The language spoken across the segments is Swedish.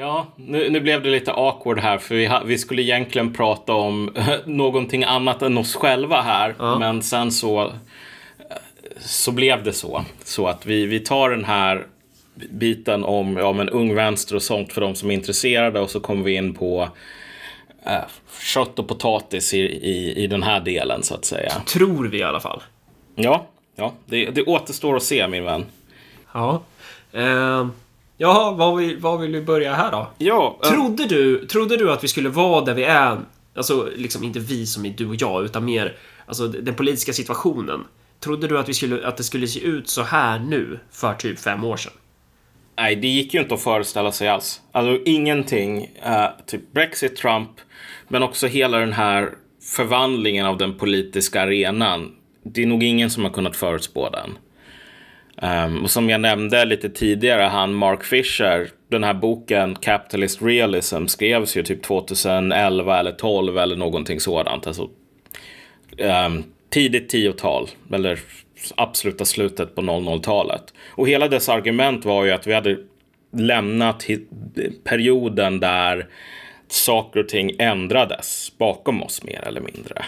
Ja, nu, nu blev det lite awkward här för vi, ha, vi skulle egentligen prata om någonting annat än oss själva här. Ja. Men sen så, så blev det så. Så att vi, vi tar den här biten om ja, men ung vänster och sånt för de som är intresserade och så kommer vi in på äh, kött och potatis i, i, i den här delen så att säga. Tror vi i alla fall. Ja, ja det, det återstår att se min vän. Ja. Eh, jaha, var vill, var vill vi börja här då? Ja, äh, Trodde du, trodde du att vi skulle vara där vi är? Alltså, liksom inte vi som är du och jag, utan mer alltså, den politiska situationen. Trodde du att, vi skulle, att det skulle se ut så här nu för typ fem år sedan? Nej, det gick ju inte att föreställa sig alls. Alltså ingenting. eh, typ Brexit, Trump, men också hela den här förvandlingen av den politiska arenan. Det är nog ingen som har kunnat förutspå den. Um, och som jag nämnde lite tidigare, han Mark Fisher, den här boken Capitalist Realism skrevs ju typ 2011 eller 12 eller någonting sådant. Alltså, um, tidigt 10-tal, eller absoluta slutet på 00-talet. Och hela dess argument var ju att vi hade lämnat perioden där saker och ting ändrades bakom oss mer eller mindre.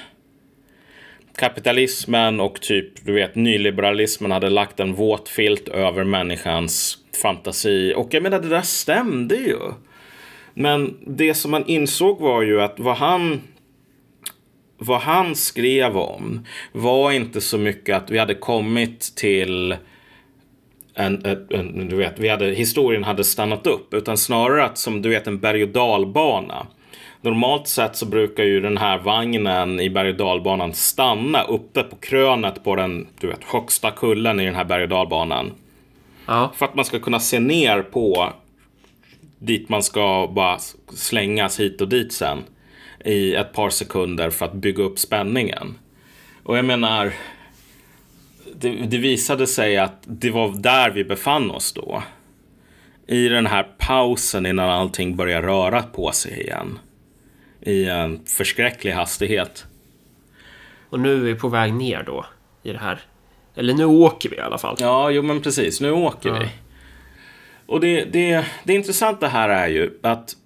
Kapitalismen och typ, du vet, nyliberalismen hade lagt en våt filt över människans fantasi. Och jag menar, det där stämde ju. Men det som man insåg var ju att vad han vad han skrev om var inte så mycket att vi hade kommit till en, en, en, du vet, vi hade, historien hade stannat upp, utan snarare att som du vet en berg och dalbana. Normalt sett så brukar ju den här vagnen i berg och dalbanan stanna uppe på krönet på den du vet, högsta kullen i den här berg och dalbanan. Ja. För att man ska kunna se ner på dit man ska bara slängas hit och dit sen i ett par sekunder för att bygga upp spänningen. Och jag menar, det, det visade sig att det var där vi befann oss då. I den här pausen innan allting börjar röra på sig igen. I en förskräcklig hastighet. Och nu är vi på väg ner då i det här. Eller nu åker vi i alla fall. Ja, jo men precis. Nu åker Ja. vi. Och det, det, det intressanta här är ju att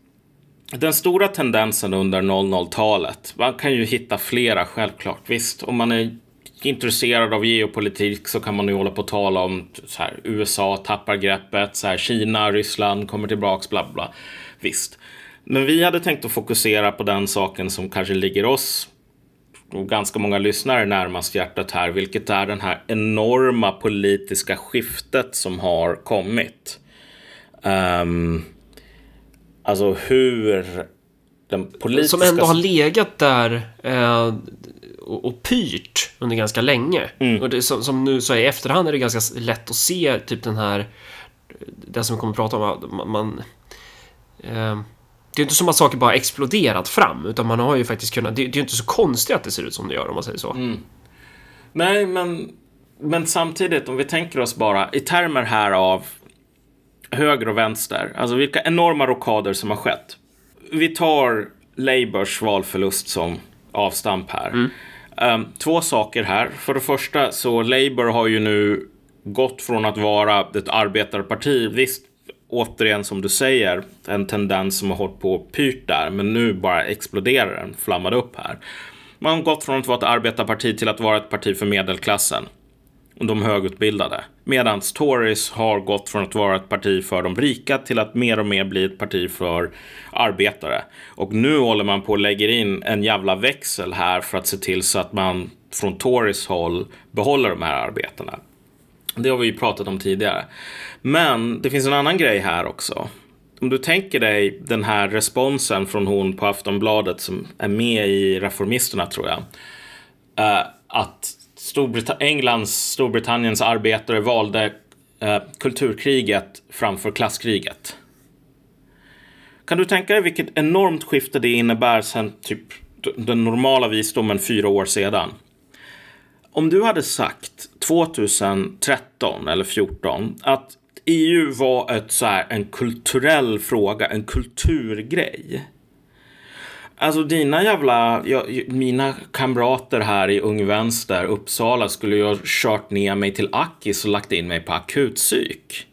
den stora tendensen under 00-talet, man kan ju hitta flera självklart. Visst, om man är intresserad av geopolitik så kan man ju hålla på och tala om så här, USA tappar greppet, så här, Kina, Ryssland kommer tillbaks, bla bla. Visst. Men vi hade tänkt att fokusera på den saken som kanske ligger oss och ganska många lyssnare närmast hjärtat här, vilket är den här enorma politiska skiftet som har kommit. Um, alltså hur den politiska... Som ändå har legat där eh, och, och pyrt under ganska länge. Mm. Och det, som, som nu så i efterhand är det ganska lätt att se typ den här, det som vi kommer att prata om, man, man eh, det är inte som att saker bara exploderat fram, utan man har ju faktiskt kunnat, det, det är ju inte så konstigt att det ser ut som det gör om man säger så. Mm. Nej, men, men samtidigt om vi tänker oss bara i termer här av höger och vänster, alltså vilka enorma rockader som har skett. Vi tar Labours valförlust som avstamp här. Ehm, två saker här. För det första så Labour har ju nu gått från att vara ett arbetarparti, visst återigen som du säger, en tendens som har hållit på och pyrt där, men nu bara exploderar den, flammade upp här. Man har gått från att vara ett arbetarparti till att vara ett parti för medelklassen och de högutbildade. Medan Tories har gått från att vara ett parti för de rika till att mer och mer bli ett parti för arbetare. Och nu håller man på att lägga in en jävla växel här för att se till så att man från Tories håll behåller de här arbetarna. Det har vi ju pratat om tidigare. Men det finns en annan grej här också. Om du tänker dig den här responsen från hon på Aftonbladet som är med i Reformisterna tror jag. Eh, att Storbrit Englands, Storbritanniens arbetare valde eh, kulturkriget framför klasskriget. Kan du tänka dig vilket enormt skifte det innebär sen typ den normala visdomen fyra år sedan? Om du hade sagt 2013 eller 2014 att EU var ett, så här, en kulturell fråga, en kulturgrej. Alltså dina jävla, jag, mina kamrater här i Ung Vänster, Uppsala, skulle ju ha kört ner mig till Akis och lagt in mig på akutpsyk.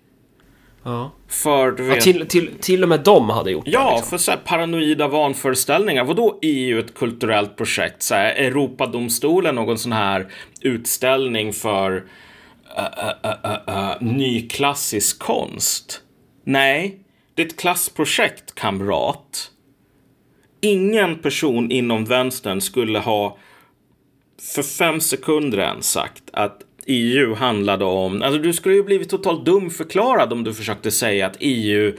Ja. För du vet... Ja, till, till, till och med de hade gjort Ja, det. Liksom. för så här paranoida vanföreställningar. Vadå EU ett kulturellt projekt? Så här, Europadomstolen någon sån här utställning för uh, uh, uh, ny klassisk konst? Nej, det är ett klassprojekt, kamrat. Ingen person inom vänstern skulle ha för fem sekunder än sagt att EU handlade om, alltså du skulle ju blivit totalt dumförklarad om du försökte säga att EU,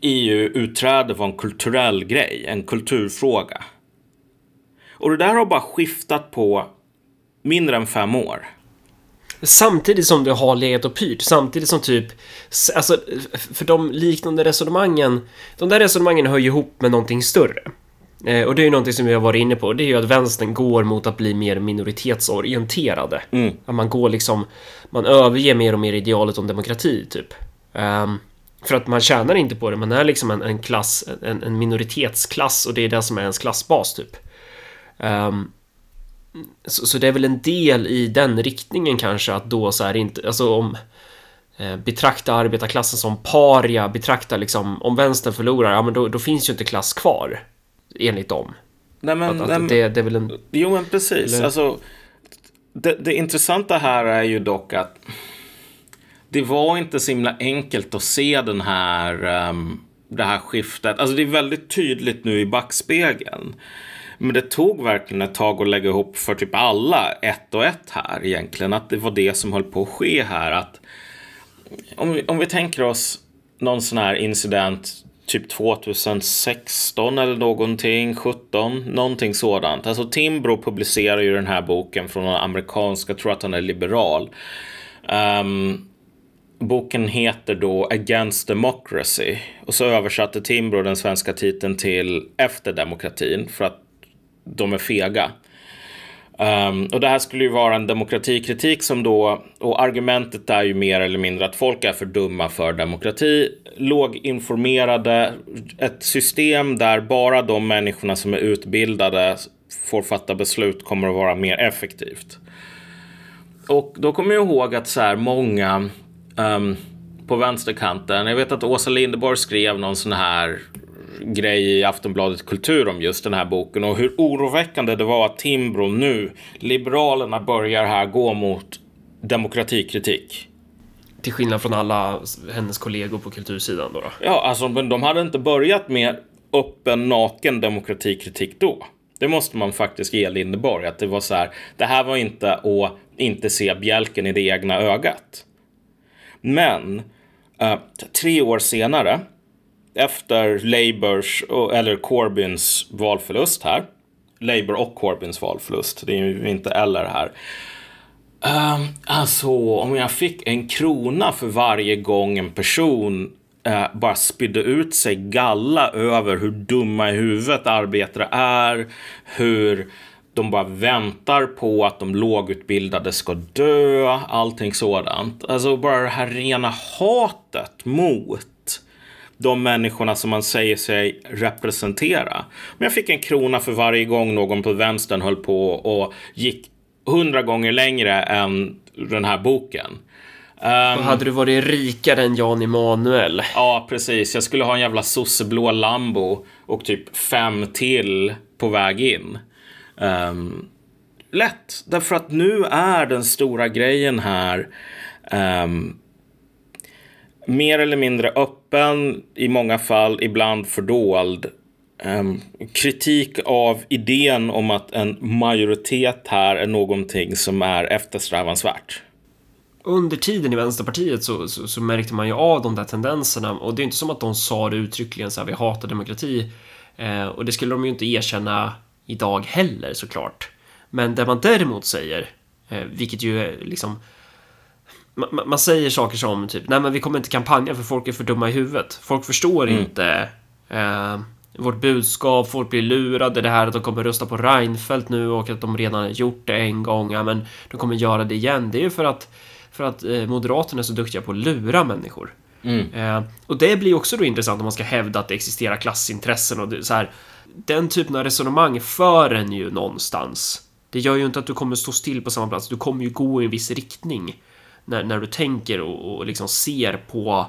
EU-utträde var en kulturell grej, en kulturfråga. Och det där har bara skiftat på mindre än fem år. Samtidigt som det har legat och pyrt, samtidigt som typ, alltså, för de liknande resonemangen, de där resonemangen hör ju ihop med någonting större. Eh, och det är ju någonting som vi har varit inne på. Det är ju att vänstern går mot att bli mer minoritetsorienterade. Mm. Att man går liksom, man överger mer och mer idealet om demokrati typ. Um, för att man tjänar inte på det, man är liksom en, en klass, en, en, minoritetsklass och det är det som är ens klassbas typ. Um, så, så, det är väl en del i den riktningen kanske att då så här inte, alltså om eh, betrakta arbetarklassen som paria, betrakta liksom om vänstern förlorar, ja men då, då finns ju inte klass kvar enligt dem. Nej, men, att, att nej, det, det, är väl en... Jo, men precis. Eller... Alltså, det, det intressanta här är ju dock att det var inte så himla enkelt att se den här, um, det här skiftet. Alltså det är väldigt tydligt nu i backspegeln. Men det tog verkligen ett tag att lägga ihop för typ alla ett och ett här egentligen. Att det var det som höll på att ske här. Att om vi, om vi tänker oss någon sån här incident typ 2016 eller någonting, 17, någonting sådant. Alltså Timbro publicerar ju den här boken från en amerikansk, jag tror att han är liberal. Um, boken heter då Against Democracy och så översatte Timbro den svenska titeln till Efter demokratin för att de är fega. Um, och det här skulle ju vara en demokratikritik som då, och argumentet är ju mer eller mindre att folk är för dumma för demokrati, låginformerade, ett system där bara de människorna som är utbildade får fatta beslut kommer att vara mer effektivt. Och då kommer jag ihåg att så här många um, på vänsterkanten, jag vet att Åsa Linderborg skrev någon sån här grej i Aftonbladet Kultur om just den här boken och hur oroväckande det var att Timbro nu, Liberalerna, börjar här gå mot demokratikritik. Till skillnad från alla hennes kollegor på kultursidan då? då. Ja, alltså men de hade inte börjat med öppen, naken demokratikritik då. Det måste man faktiskt ge Lindeborg, att det var så här, det här var inte att inte se bjälken i det egna ögat. Men uh, tre år senare efter Labours, eller Corbyns valförlust här. Labour och Corbyns valförlust. Det är ju inte eller här. Um, alltså, om jag fick en krona för varje gång en person uh, bara spydde ut sig galla över hur dumma i huvudet arbetare är, hur de bara väntar på att de lågutbildade ska dö, allting sådant. Alltså bara det här rena hatet mot de människorna som man säger sig representera. Men jag fick en krona för varje gång någon på vänstern höll på och gick hundra gånger längre än den här boken. Um, hade du varit rikare än Jan Emanuel? Ja, precis. Jag skulle ha en jävla sosseblå Lambo och typ fem till på väg in. Um, lätt, därför att nu är den stora grejen här um, mer eller mindre öppen, i många fall ibland fördold. Um, kritik av idén om att en majoritet här är någonting som är eftersträvansvärt. Under tiden i Vänsterpartiet så, så, så, märkte man ju av de där tendenserna och det är inte som att de sa det uttryckligen så här, vi hatar demokrati. Eh, och det skulle de ju inte erkänna idag heller såklart. Men det man däremot säger, eh, vilket ju är liksom man, man, säger saker som typ, nej men vi kommer inte kampanja för folk är för dumma i huvudet. Folk förstår mm. inte eh, vårt budskap, folk blir lurade, det här att de kommer rösta på Reinfeldt nu och att de redan gjort det en gång, ja men de kommer göra det igen. Det är ju för att, för att eh, Moderaterna är så duktiga på att lura människor. Mm. Eh, och det blir också då intressant om man ska hävda att det existerar klassintressen och det, så här. Den typen av resonemang för en ju någonstans. Det gör ju inte att du kommer stå still på samma plats, du kommer ju gå i en viss riktning när, när du tänker och, och liksom ser på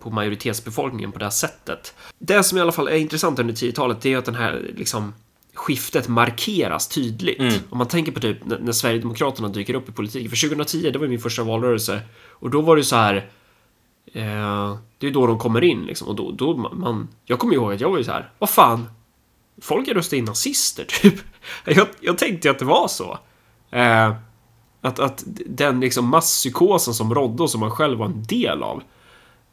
på majoritetsbefolkningen på det här sättet. Det som i alla fall är intressant under 10-talet, det är att den här liksom skiftet markeras tydligt. Mm. Om man tänker på typ när, Sverigedemokraterna dyker upp i politiken. För 2010, det var min första valrörelse. Och då var det så här... Eh, det är då de kommer in liksom. Och då, då man... Jag kommer ihåg att jag var ju så här, vad fan? Folk är röstat in nazister, typ. Jag, jag tänkte ju att det var så. Eh, att, att den liksom masspsykosen som rådde och som man själv var en del av.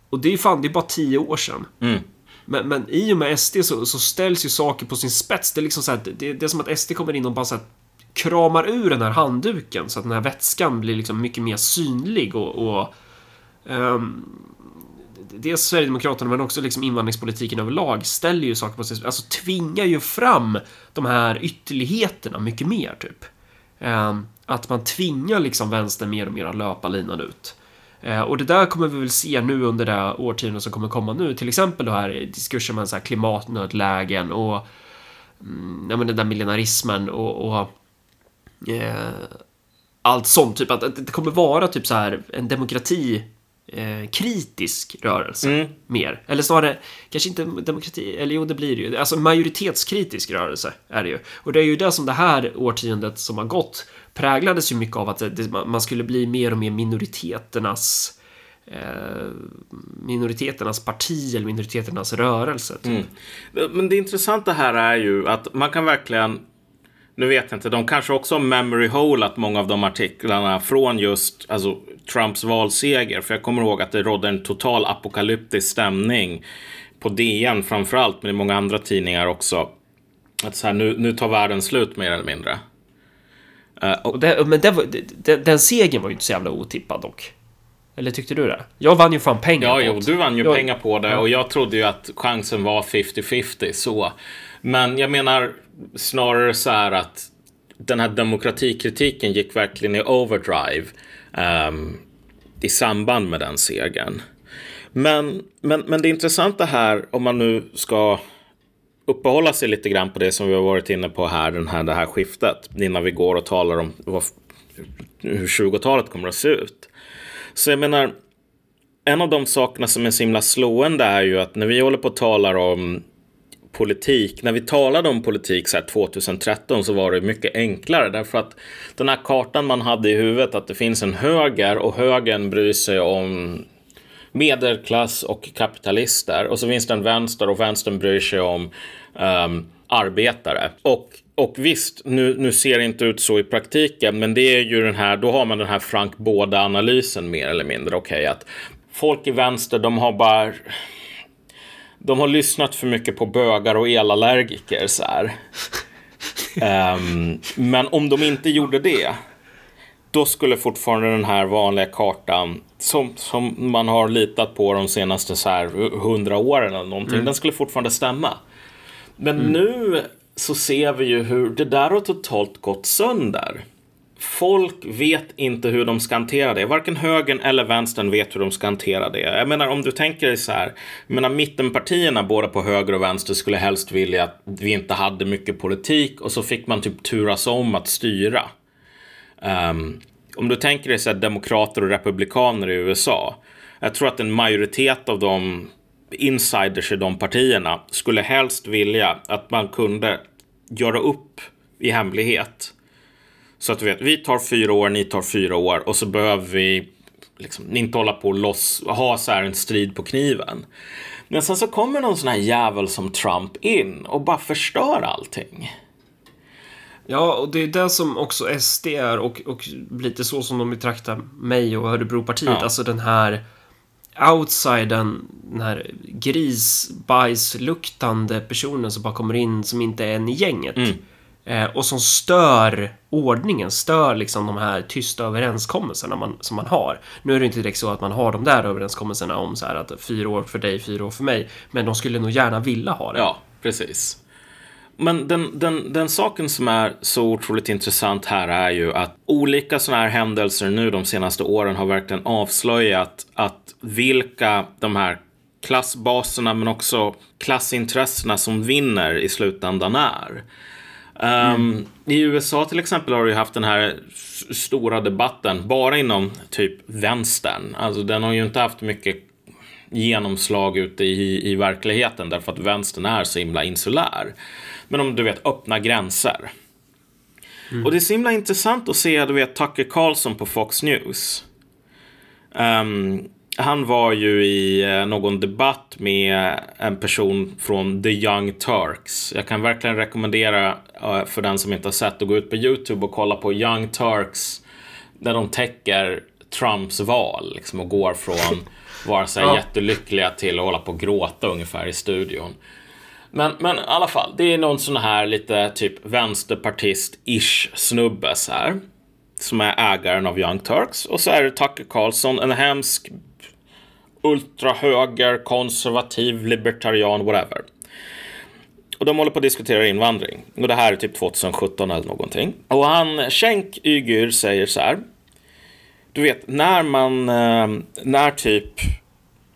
Och det är fan, det är bara tio år sedan. Mm. Men, men i och med SD så, så ställs ju saker på sin spets. Det är liksom så här, det, det är som att SD kommer in och bara så här, kramar ur den här handduken så att den här vätskan blir liksom mycket mer synlig och, och um, dels Sverigedemokraterna men också liksom invandringspolitiken överlag ställer ju saker på sin spets, alltså tvingar ju fram de här ytterligheterna mycket mer typ. Um, att man tvingar liksom vänstern mer och mer att löpa linan ut. Eh, och det där kommer vi väl se nu under det årtionde som kommer komma nu. Till exempel då här diskursen med så här klimatnödlägen och mm, ja, men den där millenarismen och, och eh, allt sånt. Typ att, att det kommer vara typ så här en demokrati eh, kritisk rörelse Mm. mer. Eller snarare, kanske inte demokrati, eller jo det blir det ju. Alltså majoritetskritisk rörelse är det ju. Och det är ju det som det här årtiondet som har gått präglades ju mycket av att det, man skulle bli mer och mer minoriteternas eh, minoriteternas parti eller minoriteternas rörelse. Typ. Mm. Men det intressanta här är ju att man kan verkligen nu vet jag inte, de kanske också har memory hole många av de artiklarna från just alltså, Trumps valseger. För jag kommer ihåg att det rådde en total apokalyptisk stämning på DN framförallt, men i många andra tidningar också. Att så här, nu, nu tar världen slut mer eller mindre. Uh, och, det, men det, var- det, den segern var ju inte så jävla otippad dock. Eller tyckte du det? Jag vann ju fan pengar Ja, på det. du vann ju Jag- pengar på det och jag trodde ju att chansen var 50-50 så. Men jag menar snarare så här att den här demokratikritiken gick verkligen i overdrive ehm, i samband med den segern. Men, men, men det intressanta här, om man nu ska uppehålla sig lite grann på det som vi har varit inne på här, den här det här skiftet, innan vi går och talar om vad, hur 20-talet kommer att se ut. Så jag menar, en av de sakerna som är så himla slående är ju att när vi håller på och talar om politik, när vi talade om politik så här 2013 så var det mycket enklare därför att den här kartan man hade i huvudet att det finns en höger och högern bryr sig om medelklass och kapitalister och så finns det en vänster och vänstern bryr sig om ehm, arbetare. Och, och visst, nu, nu ser det inte ut så i praktiken, men det är ju den här, då har man den här Frank Båda-analysen mer eller mindre. Okej, att folk i vänster, de har bara de har lyssnat för mycket på bögar och elallergiker så. Ehm, men om de inte gjorde det, då skulle fortfarande den här vanliga kartan som, som man har litat på de senaste så här hundra åren eller någonting, den skulle fortfarande stämma. Men nu så ser vi ju hur det där har totalt gått sönder. Folk vet inte hur de ska hantera det. Varken högern eller vänstern vet hur de ska hantera det. Jag menar om du tänker dig så här. Jag menar mittenpartierna både på höger och vänster skulle helst vilja att vi inte hade mycket politik och så fick man typ turas om att styra. Ehm, om du tänker dig så här, demokrater och republikaner i USA. Jag tror att en majoritet av de insiders i de partierna skulle helst vilja att man kunde göra upp i hemlighet. Så att du vet, vi tar fyra år, ni tar fyra år och så behöver vi liksom inte hålla på och loss, ha så här en strid på kniven. Men sen så kommer någon sån här jävel som Trump in och bara förstör allting. Ja, och det är det som också SD är och, och lite så som de betraktar mig och Örebropartiet. Ja. Alltså den här outsidern, den här grisbajsluktande personen som bara kommer in som inte är en i gänget. Eh, och som stör ordningen, stör liksom de här tysta överenskommelserna man, som man har. Nu är det inte direkt så att man har de där överenskommelserna om så här att fyra år för dig, fyra år för mig. Men de skulle nog gärna vilja ha det. Ja, precis. Men den, den, den saken som är så otroligt intressant här är ju att olika sådana här händelser nu de senaste åren har verkligen avslöjat att vilka de här klassbaserna men också klassintressena som vinner i slutändan är. Um, I USA till exempel har du ju haft den här stora debatten bara inom typ vänstern. Alltså den har ju inte haft mycket genomslag ute i, i verkligheten därför att vänstern är så himla insulär. Men om du vet öppna gränser. Mm. Och det är så himla intressant att se, du vet, Tucker Carlson på Fox News. Um, han var ju i eh, någon debatt med en person från The Young Turks. Jag kan verkligen rekommendera uh, för den som inte har sett att gå ut på YouTube och kolla på Young Turks. Där de täcker Trumps val liksom, och går från vara så ja. jättelyckliga till att hålla på och gråta ungefär i studion. Men, men i alla fall, det är någon sån här lite typ vänsterpartist-ish snubbe så här. Som är ägaren av Young Turks. Och så är det Tucker Carlson, en hemsk ultrahöger, konservativ, libertarian, whatever. Och de håller på att diskutera invandring. Och det här är typ 2017 eller någonting. Och han, Schenk Ygur, säger så här. Du vet, när man, eh, när typ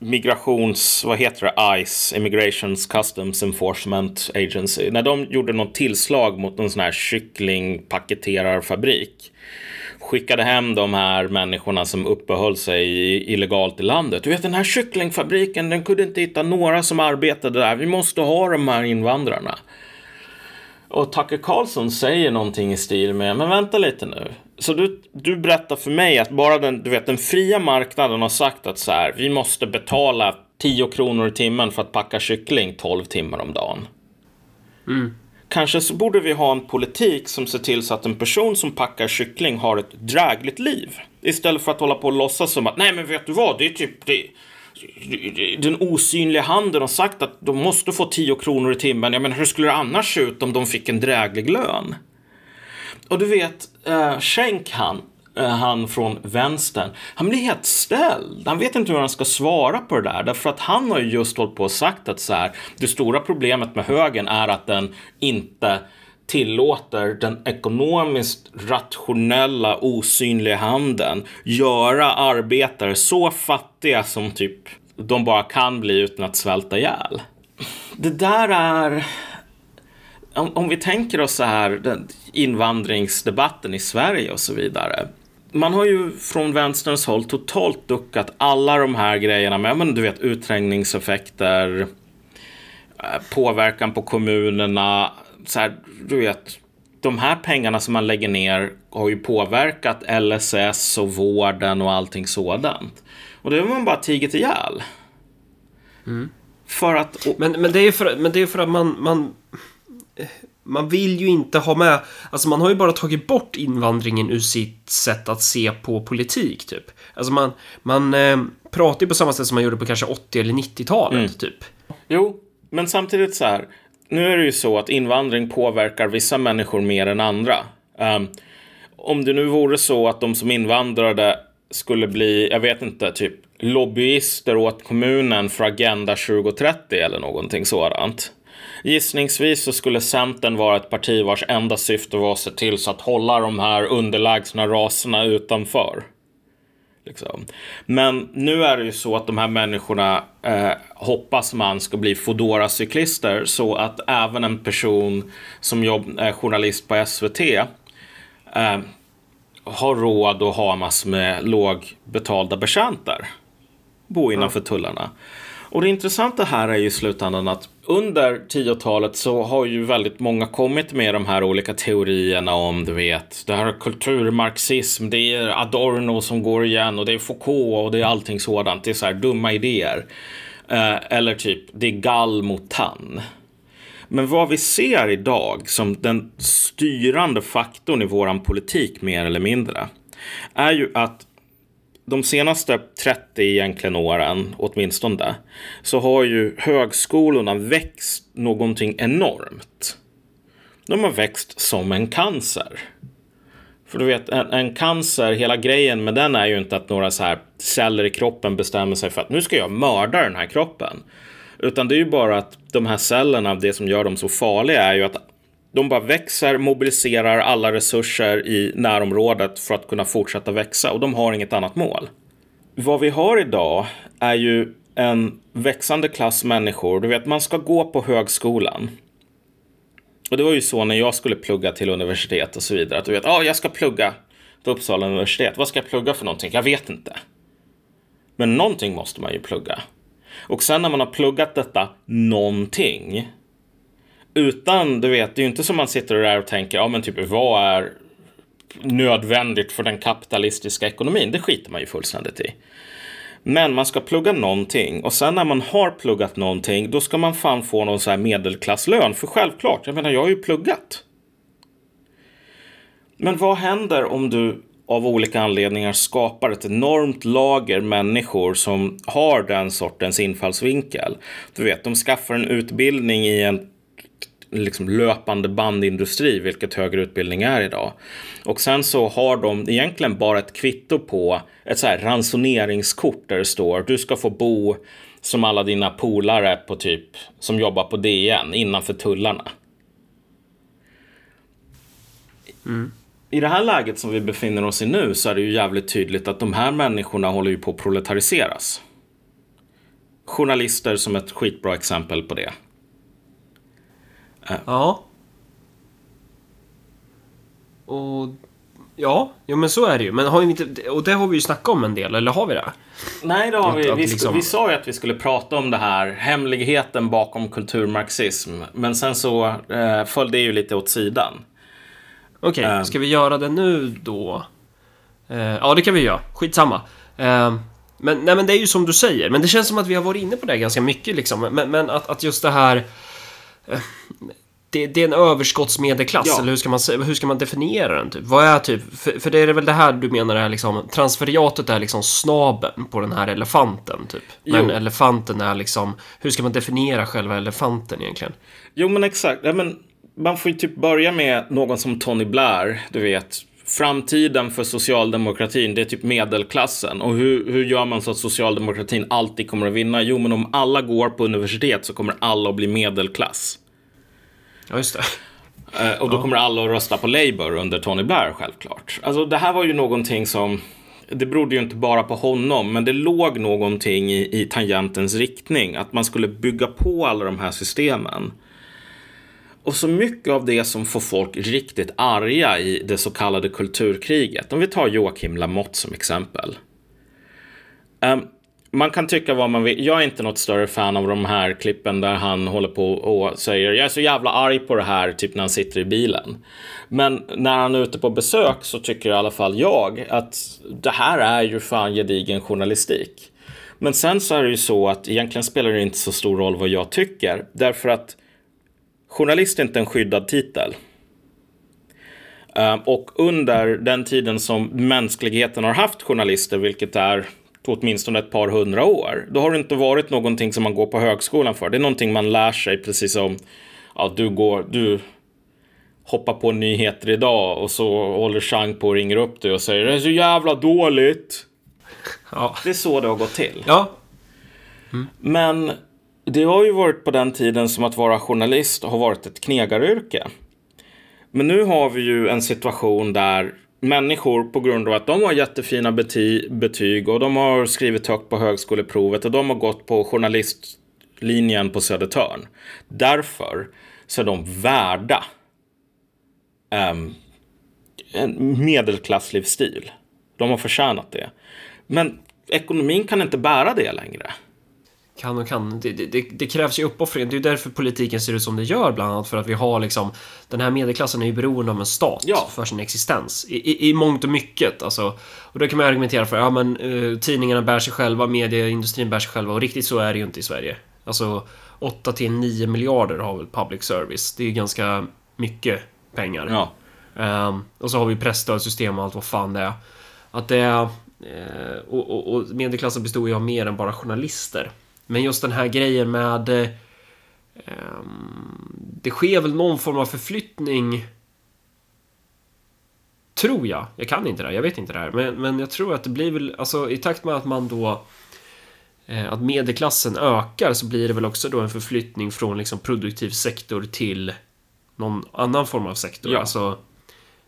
migrations, vad heter det, ICE, Immigrations Customs Enforcement Agency, när de gjorde något tillslag mot en sån här kycklingpaketerarfabrik skickade hem de här människorna som uppehöll sig illegalt i landet. Du vet den här kycklingfabriken, den kunde inte hitta några som arbetade där. Vi måste ha de här invandrarna. Och Tucker Carlson säger någonting i stil med, men vänta lite nu. Så du, du berättar för mig att bara den, du vet, den fria marknaden har sagt att så här, vi måste betala 10 kronor i timmen för att packa kyckling 12 timmar om dagen. Mm. Kanske så borde vi ha en politik som ser till så att en person som packar kyckling har ett drägligt liv. Istället för att hålla på och låtsas som att nej men vet du vad, det är typ det, den osynliga handen har sagt att de måste få 10 kronor i timmen. Ja, men hur skulle det annars se ut om de fick en dräglig lön? Och du vet, eh, uh, Schenk han, uh, han från vänstern, han blir helt ställd. Han vet inte hur han ska svara på det där. Därför att han har ju just hållit på och sagt att så här, det stora problemet med högern är att den inte tillåter den ekonomiskt rationella osynliga handeln göra arbetare så fattiga som typ de bara kan bli utan att svälta ihjäl. Det där är... Om, om vi tänker oss så här, invandringsdebatten i Sverige och så vidare. Man har ju från vänsterns håll totalt duckat alla de här grejerna med, men du vet utträngningseffekter, eh, påverkan på kommunerna, så här, du vet, de här pengarna som man lägger ner har ju påverkat LSS och vården och allting sådant. Och det har man bara tigit ihjäl. Mm. För att... Och... Men, men, det är för, men det är för att man, man... Man vill ju inte ha med... Alltså man har ju bara tagit bort invandringen ur sitt sätt att se på politik, typ. Alltså man, man eh, pratar ju på samma sätt som man gjorde på kanske 80 eller 90-talet, mm. typ. Jo, men samtidigt så här nu är det ju så att invandring påverkar vissa människor mer än andra. Um, om det nu vore så att de som invandrade skulle bli, jag vet inte, typ lobbyister åt kommunen för Agenda 2030 eller någonting sådant. Gissningsvis så skulle Centern vara ett parti vars enda syfte var att se till så att hålla de här underlägsna raserna utanför. Liksom. Men nu är det ju så att de här människorna eh, hoppas man ska bli fodora cyklister så att även en person som jobb, är journalist på SVT eh, har råd att ha massor med lågbetalda betjänter. Bo innanför tullarna. Och det intressanta här är ju i slutändan att under 10-talet så har ju väldigt många kommit med de här olika teorierna om, du vet, det här är kulturmarxism, det är Adorno som går igen och det är Foucault och det är allting sådant. Det är så här dumma idéer. Eh, eller typ, det är gall mot tann. Men vad vi ser idag som den styrande faktorn i våran politik mer eller mindre är ju att de senaste 30 egentligen åren, åtminstone, så har ju högskolorna växt någonting enormt. De har växt som en cancer. För du vet, en, en, cancer, hela grejen med den är ju inte att några så här celler i kroppen bestämmer sig för att nu ska jag mörda den här kroppen. Utan det är ju bara att de här cellerna, det som gör dem så farliga är ju att de bara växer, mobiliserar alla resurser i närområdet för att kunna fortsätta växa och de har inget annat mål. Vad vi har idag är ju en växande klass människor. Du vet, man ska gå på högskolan. Och det var ju så när jag skulle plugga till universitet och så vidare. Att du vet, ja, ah, jag ska plugga på Uppsala universitet. Vad ska jag plugga för någonting? Jag vet inte. Men någonting måste man ju plugga. Och sen när man har pluggat detta någonting. Utan, du vet, det är ju inte som man sitter där och tänker, ja men typ vad är nödvändigt för den kapitalistiska ekonomin? Det skiter man ju fullständigt i. Men man ska plugga någonting och sen när man har pluggat någonting då ska man fan få någon så här medelklasslön. För självklart, jag menar jag har ju pluggat. Men vad händer om du av olika anledningar skapar ett enormt lager människor som har den sortens infallsvinkel? Du vet, de skaffar en utbildning i en liksom löpande bandindustri, vilket högre utbildning är idag. Och sen så har de egentligen bara ett kvitto på ett så här ransoneringskort där det står du ska få bo som alla dina polare på typ som jobbar på DN innanför tullarna. Mm. I det här läget som vi befinner oss i nu så är det ju jävligt tydligt att de här människorna håller ju på att proletariseras. Journalister som ett skitbra exempel på det. Ja. Och ja, jo men så är det ju. Men har vi inte, och det har vi ju snackat om en del, eller har vi det? Nej, det har vi. Att, vi, liksom... vi sa ju att vi skulle prata om det här, hemligheten bakom kulturmarxism. Men sen så eh, föll det ju lite åt sidan. Okej, okay, um, ska vi göra det nu då? Uh, ja, det kan vi göra. Skitsamma. Uh, men, nej, men det är ju som du säger, men det känns som att vi har varit inne på det ganska mycket liksom. Men, men att, att just det här det, det, är en överskottsmedelklass, ja. eller hur ska, man, hur ska man definiera den? Typ? Vad är typ, för, för det är väl det här du menar är liksom, transferiatet är liksom snaben på den här elefanten, typ. Men jo. elefanten är liksom, hur ska man definiera själva elefanten egentligen? Jo men exakt, ja, men man får ju typ börja med någon som Tony Blair, du vet, framtiden för socialdemokratin, det är typ medelklassen. Och hur, hur gör man så att socialdemokratin alltid kommer att vinna? Jo, men om alla går på universitet så kommer alla att bli medelklass. Ja, just det. Eh, och då kommer alla att rösta på Labour under Tony Blair, självklart. Alltså, det här var ju någonting som det berodde ju inte bara på honom, men det låg någonting i, i tangentens riktning. Att man skulle bygga på alla de här systemen. Och så mycket av det som får folk riktigt arga i det så kallade kulturkriget. Om vi tar Joakim Lamotte som exempel. Um, man kan tycka vad man vill. Jag är inte något större fan av de här klippen där han håller på och säger jag är så jävla arg på det här, typ när han sitter i bilen. Men när han är ute på besök så tycker i alla fall jag att det här är ju fan gedigen journalistik. Men sen så är det ju så att egentligen spelar det inte så stor roll vad jag tycker. Därför att journalist är inte en skyddad titel. Ehm, och under den tiden som mänskligheten har haft journalister, vilket är åtminstone ett par hundra år, då har det inte varit någonting som man går på högskolan för. Det är någonting man lär sig precis som ja, du går, du hoppar på nyheter idag och så håller Chang på och ringer upp dig och säger det är så jävla dåligt. Ja. Det är så det har gått till. Ja. Mm. Men det har ju varit på den tiden som att vara journalist har varit ett knegaryrke. Men nu har vi ju en situation där människor på grund av att de har jättefina bety betyg och de har skrivit högt på högskoleprovet och de har gått på journalistlinjen på Södertörn. Därför så är de värda um, en medelklasslivsstil. De har förtjänat det. Men ekonomin kan inte bära det längre kan och kan. Det, det, det krävs ju uppoffringar. Det är ju därför politiken ser ut som det gör, bland annat för att vi har liksom den här medelklassen är ju beroende av en stat ja. för sin existens i, i, i mångt och mycket. Alltså, och då kan man argumentera för ja, men uh, tidningarna bär sig själva, medieindustrin bär sig själva och riktigt så är det ju inte i Sverige. Alltså 8 till 9 miljarder har väl public service. Det är ju ganska mycket pengar. Ja. Um, och så har vi presstödssystem och allt vad fan det är. Att det är uh, och, och, och medelklassen består ju av mer än bara journalister. Men just den här grejen med... Eh, det sker väl någon form av förflyttning Tror jag. Jag kan inte det här, jag vet inte det här. Men, men jag tror att det blir väl, alltså i takt med att man då eh, att medelklassen ökar så blir det väl också då en förflyttning från liksom produktiv sektor till någon annan form av sektor. Ja. Alltså,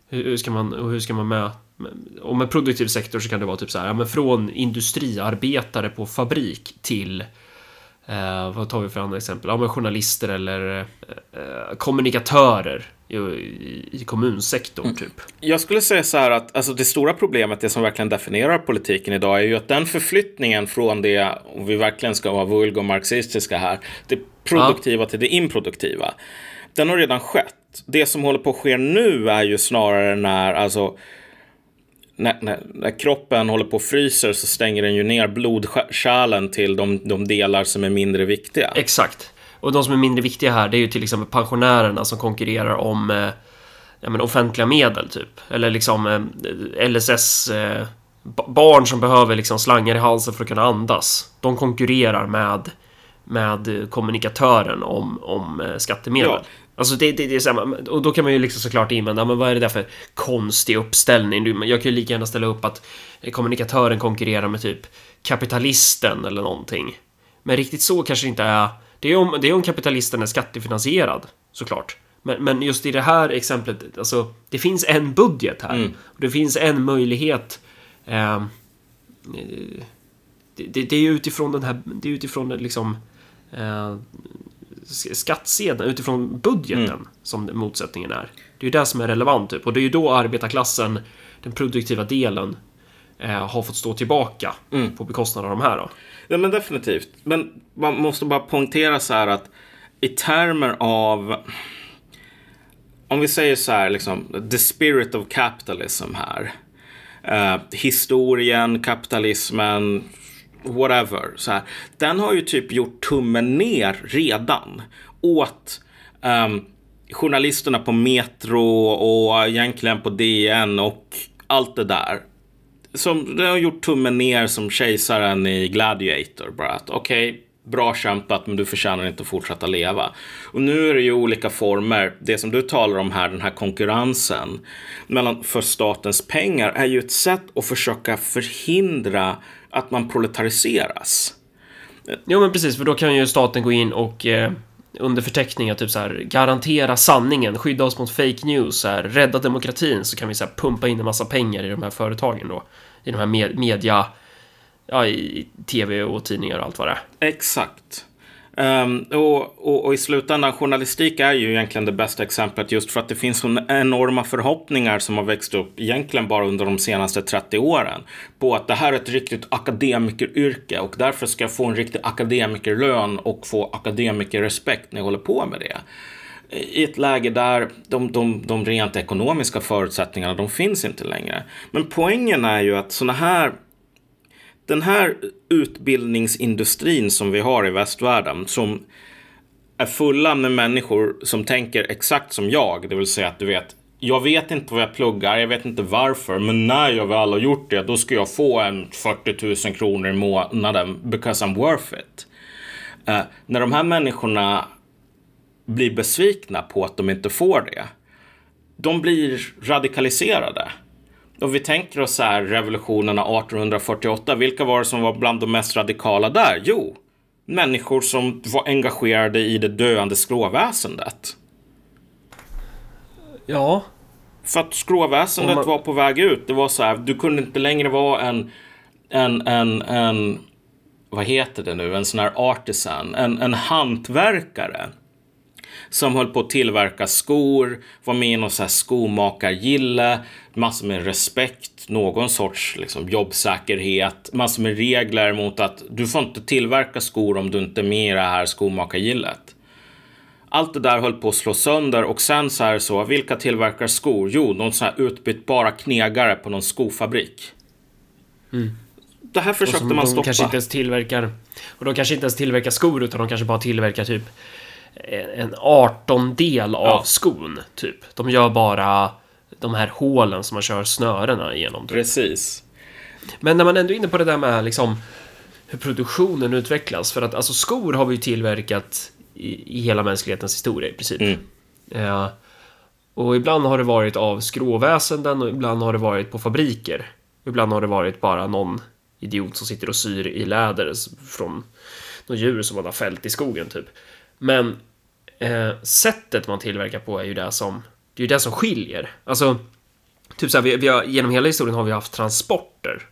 hur, hur ska man, hur ska man möta och med produktiv sektor så kan det vara typ så här, ja, men från industriarbetare på fabrik till Eh, vad tar vi för andra exempel? Ja, men journalister eller eh, kommunikatörer i, i kommunsektorn Mm. typ. Jag skulle säga så här att alltså det stora problemet, det som verkligen definierar politiken idag, är ju att den förflyttningen från det, om vi verkligen ska vara vulg och marxistiska här, det produktiva till det improduktiva, den har redan skett. Det som håller på att ske nu är ju snarare när, alltså, när, när, när kroppen håller på och fryser så stänger den ju ner blodkärlen till de, de delar som är mindre viktiga. Exakt. Och de som är mindre viktiga här, det är ju till exempel pensionärerna som konkurrerar om eh, ja, men offentliga medel, typ. Eller liksom eh, LSS... Eh, ba- barn som behöver liksom slangar i halsen för att kunna andas. De konkurrerar med, med kommunikatören om, om eh, skattemedel. Ja. Alltså det, det, det är här, och då kan man ju liksom såklart invända, men vad är det där för konstig uppställning? Jag kan ju lika gärna ställa upp att kommunikatören konkurrerar med typ kapitalisten eller någonting. Men riktigt så kanske det inte är. Det är om, det är om kapitalisten är skattefinansierad, såklart. Men, men just i det här exemplet, alltså, det finns en budget här. Och det finns en möjlighet. Eh, det, det, det är utifrån den här, det är utifrån liksom eh, skattsedeln, utifrån budgeten som motsättningen är. Det är ju det som är relevant typ. Och det är ju då arbetarklassen, den produktiva delen, eh, har fått stå tillbaka på bekostnad av de här då. Ja, men definitivt. Men man måste bara poängtera så här att i termer av om vi säger så här, liksom, the spirit of capitalism här. Eh, historien, kapitalismen, whatever. Så här, den har ju typ gjort tummen ner redan åt um, journalisterna på Metro och egentligen på DN och allt det där. Som, den har gjort tummen ner som kejsaren i Gladiator. Bara att okej, bra kämpat men du förtjänar inte att fortsätta leva. Och nu är det ju olika former. Det som du talar om här, den här konkurrensen mellan för statens pengar är ju ett sätt att försöka förhindra att man proletariseras. Jo men precis, för då kan ju staten gå in och eh, under förteckningar typ så här garantera sanningen, skydda oss mot fake news, så här, rädda demokratin så kan vi så här, pumpa in en massa pengar i de här företagen då. I de här med media, ja i tv och tidningar och allt vad det är. Exakt. Um, och, och, och i slutändan, journalistik är ju egentligen det bästa exemplet just för att det finns så enorma förhoppningar som har växt upp egentligen bara under de senaste 30 åren på att det här är ett riktigt akademikeryrke och därför ska jag få en riktig akademikerlön och få akademikerrespekt när jag håller på med det. I ett läge där de, de, de rent ekonomiska förutsättningarna, de finns inte längre. Men poängen är ju att sådana här den här utbildningsindustrin som vi har i västvärlden som är fulla med människor som tänker exakt som jag, det vill säga att du vet jag vet inte vad jag pluggar, jag vet inte varför, men när jag väl har gjort det, då ska jag få en 40 000 kronor i månaden because I'm worth it. Uh, när de här människorna blir besvikna på att de inte får det, de blir radikaliserade. Och vi tänker oss så här revolutionerna 1848. Vilka var det som var bland de mest radikala där? Jo, människor som var engagerade i det döende skråväsendet. Ja, För att skråväsendet man- var på väg ut. Det var så här, du kunde inte längre vara en, en, en, en vad heter det nu, en sån här artisan, en, en hantverkare. Som höll på att tillverka skor, var med i någon så här skomakargille, massor med respekt, någon sorts liksom, jobbsäkerhet, massor med regler mot att du får inte tillverka skor om du inte är med i det här skomakargillet. Allt det där höll på att slå sönder och sen så är det så, vilka tillverkar skor? Jo, någon sån här utbytbara knegare på någon skofabrik. Det här försökte man de stoppa. kanske inte ens tillverkar och de kanske inte ens tillverkar skor utan de kanske bara tillverkar typ en artondel av Ja. skon, typ. De gör bara de här hålen som man kör snörena igenom. Typ. Precis. Men när man ändå är inne på det där med liksom hur produktionen utvecklas, för att alltså skor har vi ju tillverkat i, i hela mänsklighetens historia i princip. Mm. Eh, och ibland har det varit av skråväsenden och ibland har det varit på fabriker. Ibland har det varit bara någon idiot som sitter och syr i läder från något djur som man har fällt i skogen typ. Men eh, sättet man tillverkar på är ju det som det är ju det som skiljer. Alltså, typ så här, vi, vi har, genom hela historien har vi haft transporter.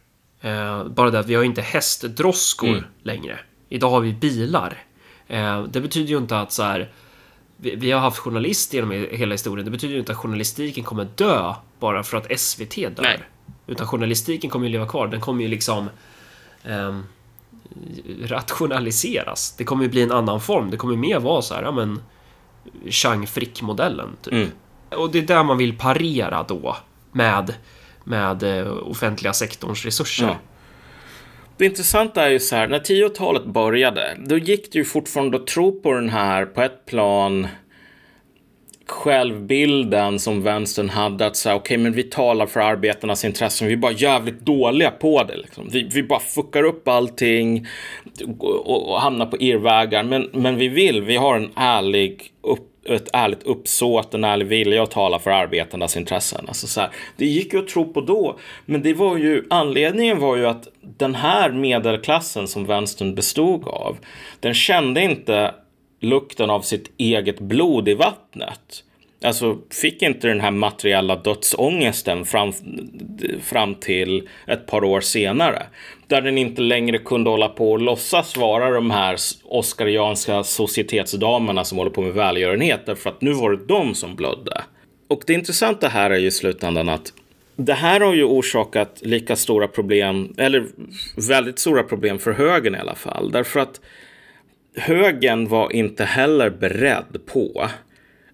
Eh, bara det att vi har inte hästdroskor Mm. längre. Idag har vi bilar. Eh, det betyder ju inte att så här vi, vi har haft journalister genom hela historien. Det betyder ju inte att journalistiken kommer dö bara för att SVT dör. Nej. Utan journalistiken kommer ju leva kvar. Den kommer ju liksom ehm, rationaliseras. Det kommer ju bli en annan form. Det kommer mer vara så här, ja men Chang Frick-modellen. Typ. Mm. Och det är där man vill parera då med, med eh, offentliga sektorns resurser. Ja. Det intressanta är ju så här, när 10-talet började, då gick det ju fortfarande att tro på den här, på ett plan, självbilden som vänstern hade att säga, okej, okay, men vi talar för arbetarnas intressen, vi är bara jävligt dåliga på det. Liksom. Vi, vi bara fuckar upp allting och, och hamnar på irrvägar, men, men vi vill, vi har en ärlig upp ett ärligt uppsåt, en ärlig vilja att tala för arbetarnas intressen. Alltså så här, det gick ju att tro på då, men det var ju, anledningen var ju att den här medelklassen som vänstern bestod av, den kände inte lukten av sitt eget blod i vattnet. Alltså fick inte den här materiella dödsångesten fram, fram till ett par år senare. Där den inte längre kunde hålla på och låtsas vara de här oskarianska societetsdamerna som håller på med välgörenhet. Därför att nu var det de som blödde. Och det intressanta här är ju i slutändan att det här har ju orsakat lika stora problem, eller väldigt stora problem för högern i alla fall. Därför att högern var inte heller beredd på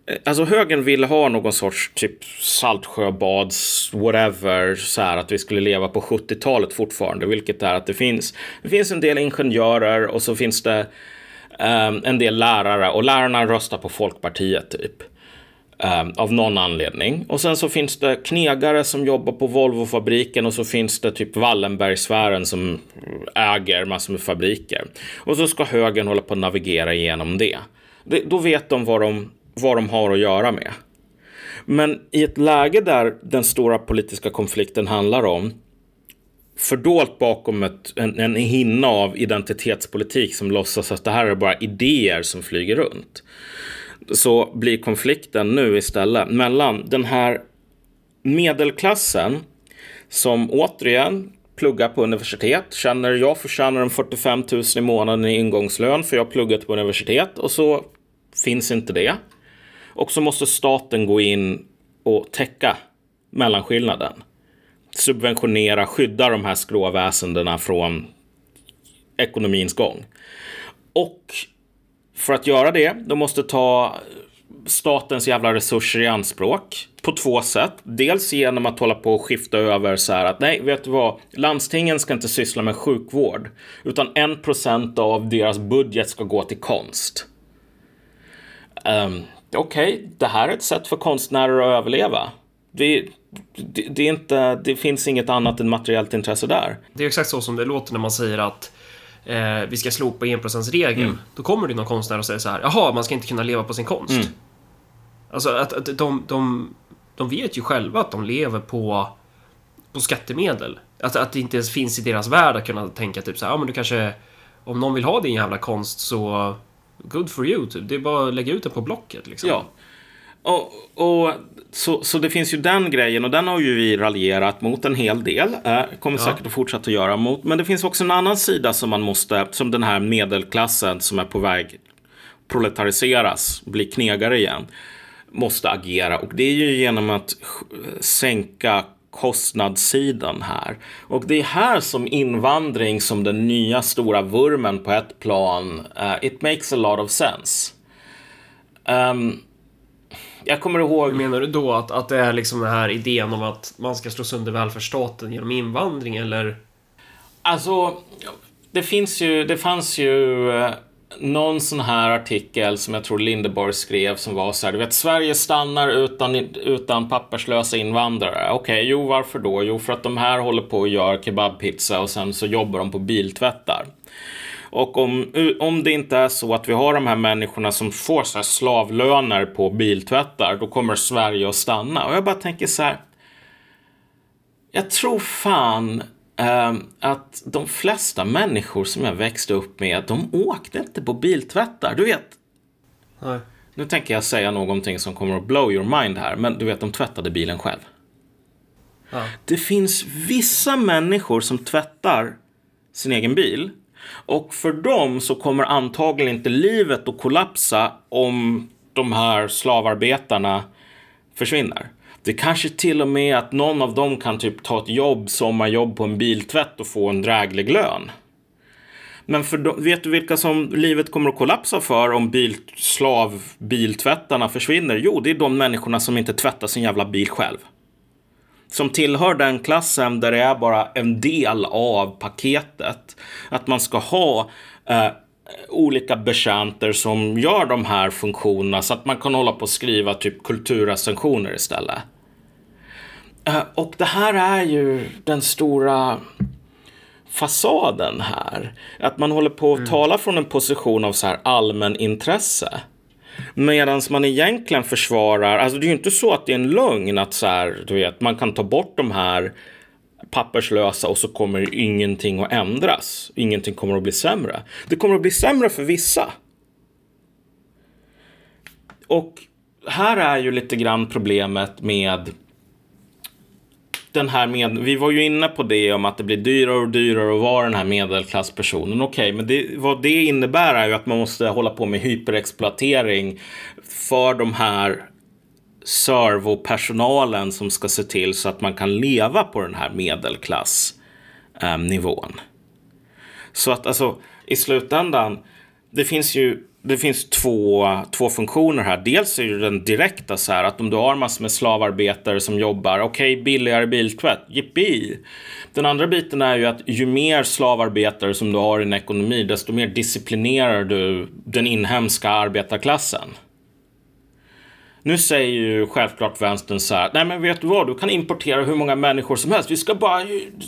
eh, Alltså högern ville ha någon sorts typ Saltsjöbads whatever så här att vi skulle leva på 70-talet fortfarande, vilket är att det finns. Det finns en del ingenjörer och så finns det um, en del lärare och lärarna röstar på Folkpartiet typ. Um, av någon anledning. Och sen så finns det knegare som jobbar på Volvofabriken och så finns det typ Wallenbergsfären som äger massor med fabriker. Och så ska högern hålla på att navigera igenom det. det då vet de vad de vad de har att göra med. Men i ett läge där den stora politiska konflikten handlar om fördolt bakom ett, en, en hinna av identitetspolitik som låtsas att det här är bara idéer som flyger runt. Så blir konflikten nu istället mellan den här medelklassen som återigen pluggar på universitet, känner jag förtjänar en 45 000 i månaden i ingångslön för jag har pluggat på universitet och så finns inte det. Och så måste staten gå in och täcka mellanskillnaden. Subventionera, skydda de här skråväsendena från ekonomins gång. Och för att göra det, de måste ta statens jävla resurser i anspråk på två sätt. Dels genom att hålla på och skifta över så här att nej, vet du vad? Landstingen ska inte syssla med sjukvård, utan en procent av deras budget ska gå till konst. Um, okej, okay, det här är ett sätt för konstnärer att överleva. Det, det, det, är inte, det finns inget annat än materiellt intresse där. Det är exakt så som det låter när man säger att eh, vi ska slopa enprocentsregeln. Mm. Då kommer det någon konstnär och säger så här, jaha, man ska inte kunna leva på sin konst. Mm. Alltså att, att de, de, de vet ju själva att de lever på, på skattemedel. Att, att det inte ens finns i deras värld att kunna tänka typ så här, ja men du kanske, om någon vill ha din jävla konst så good for you, typ. Det är bara att lägga ut det på Blocket. Liksom. Ja. Och, och så, så det finns ju den grejen och den har ju vi raljerat mot en hel del. Eh, kommer ja. säkert att fortsätta att göra mot. Men det finns också en annan sida som man måste, som den här medelklassen som är på väg proletariseras, bli knegare igen, måste agera. Och det är ju genom att sänka kostnadssidan här. Och det är här som invandring som den nya stora vurmen på ett plan, uh, it makes a lot of sense. Um, jag kommer ihåg... Menar du då att, att det är liksom den här idén om att man ska slå sönder välfärdsstaten genom invandring eller? Alltså, det finns ju, det fanns ju eh, någon sån här artikel som jag tror Lindeborg skrev som var så här, du vet Sverige stannar utan, utan papperslösa invandrare. Okej, okay, jo varför då? Jo för att de här håller på och gör kebabpizza och sen så jobbar de på biltvättar. Och om, om det inte är så att vi har de här människorna som får så här slavlöner på biltvättar, då kommer Sverige att stanna. Och jag bara tänker så här. Jag tror fan Ehm, att de flesta människor som jag växte upp med, de åkte inte på biltvättar. Du vet. Nej. Nu tänker jag säga någonting som kommer att blow your mind här, men du vet, de tvättade bilen själv. Ja. Det finns vissa människor som tvättar sin egen bil. Och för dem så kommer antagligen inte livet att kollapsa om de här slavarbetarna försvinner. Det kanske till och med att någon av dem kan typ ta ett jobb, sommarjobb på en biltvätt och få en dräglig lön. Men för de, vet du vilka som livet kommer att kollapsa för om bil, slavbiltvättarna försvinner? Jo, det är de människorna som inte tvättar sin jävla bil själv. Som tillhör den klassen där det är bara en del av paketet. Att man ska ha eh, olika betjänter som gör de här funktionerna så att man kan hålla på och skriva typ kulturrecensioner istället. Eh, och det här är ju den stora fasaden här. Att man håller på att mm. tala från en position av så här allmän intresse. Medan man egentligen försvarar, alltså det är ju inte så att det är en lögn att så här, du vet, man kan ta bort de här papperslösa och så kommer ingenting att ändras. Ingenting kommer att bli sämre. Det kommer att bli sämre för vissa. Och här är ju lite grann problemet med den här med, vi var ju inne på det om att det blir dyrare och dyrare att vara den här medelklasspersonen. Okej, okay, men det, vad det innebär är ju att man måste hålla på med hyperexploatering för de här servopersonalen som ska se till så att man kan leva på den här medelklassnivån. Eh, så att alltså i slutändan, det finns ju det finns två, två funktioner här. Dels är det den direkta så här att om du har massor med slavarbetare som jobbar, okej, okay, billigare biltvätt, jippi. Den andra biten är ju att ju mer slavarbetare som du har i en ekonomi, desto mer disciplinerar du den inhemska arbetarklassen. Nu säger ju självklart vänstern så här, nej men vet du vad, du kan importera hur många människor som helst. Vi ska bara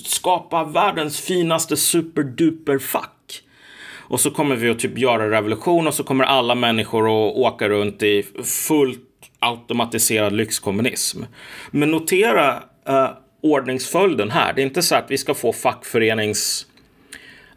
skapa världens finaste superduper fack. Och så kommer vi att typ göra revolution och så kommer alla människor att åka runt i fullt automatiserad lyxkommunism. Men notera eh, ordningsföljden här. Det är inte så att vi ska få fackföreningsrörelsen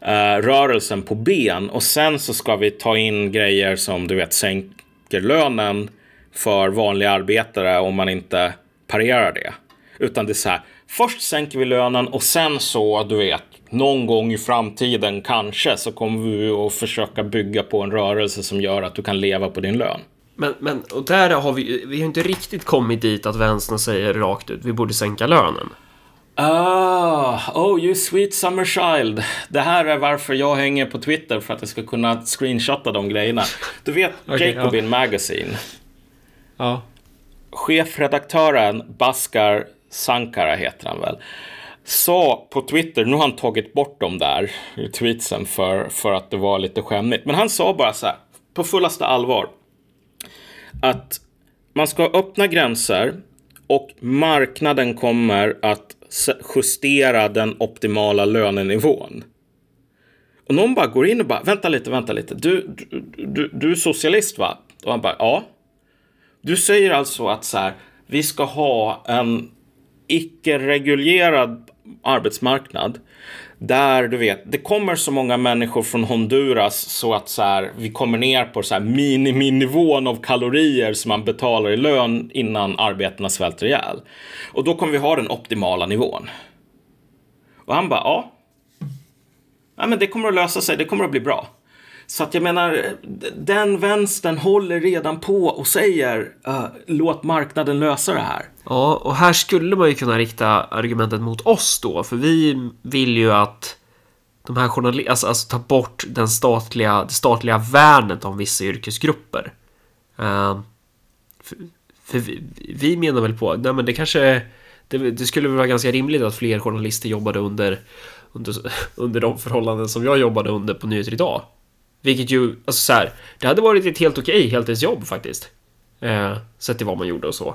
eh, rörelsen på ben och sen så ska vi ta in grejer som du vet sänker lönen för vanliga arbetare om man inte parerar det. Utan det är så här, först sänker vi lönen och sen så, du vet, någon gång i framtiden kanske så kommer vi att försöka bygga på en rörelse som gör att du kan leva på din lön. Men, men och där har vi, vi har inte riktigt kommit dit att vänstern säger rakt ut, vi borde sänka lönen. Ah, oh you sweet summer child. Det här är varför jag hänger på Twitter för att jag ska kunna screenshotta de grejerna. Du vet okay, Jacobin ja. Magazine? Ja. Chefredaktören Baskar Sankara heter han väl sa på Twitter, nu har han tagit bort dem där tweetsen för, för att det var lite skämmigt. Men han sa bara så här, på fullaste allvar, att man ska öppna gränser och marknaden kommer att justera den optimala lönenivån. Och någon bara går in och bara, vänta lite, vänta lite, du, du, du, du är socialist va? Och han bara, ja. Du säger alltså att så här, vi ska ha en icke-reguljerad arbetsmarknad där du vet, det kommer så många människor från Honduras så att så här, vi kommer ner på så här miniminivån av kalorier som man betalar i lön innan arbetarna svälter ihjäl. Och då kommer vi ha den optimala nivån. Och han bara, ja. ja men det kommer att lösa sig, det kommer att bli bra. Så att jag menar, den vänstern håller redan på och säger uh, låt marknaden lösa det här. Ja, och här skulle man ju kunna rikta argumentet mot oss då, för vi vill ju att de här journalisterna, alltså, alltså, ta bort den statliga, det statliga värnet om vissa yrkesgrupper. Ehm, uh, för, för vi, vi, menar väl på, nej men det kanske, det, det skulle vara ganska rimligt att fler journalister jobbade under, under, under de förhållanden som jag jobbade under på Nyheter Idag. Vilket ju, alltså så här, det hade varit ett helt okej heltidsjobb faktiskt. Eh, sett till vad man gjorde och så.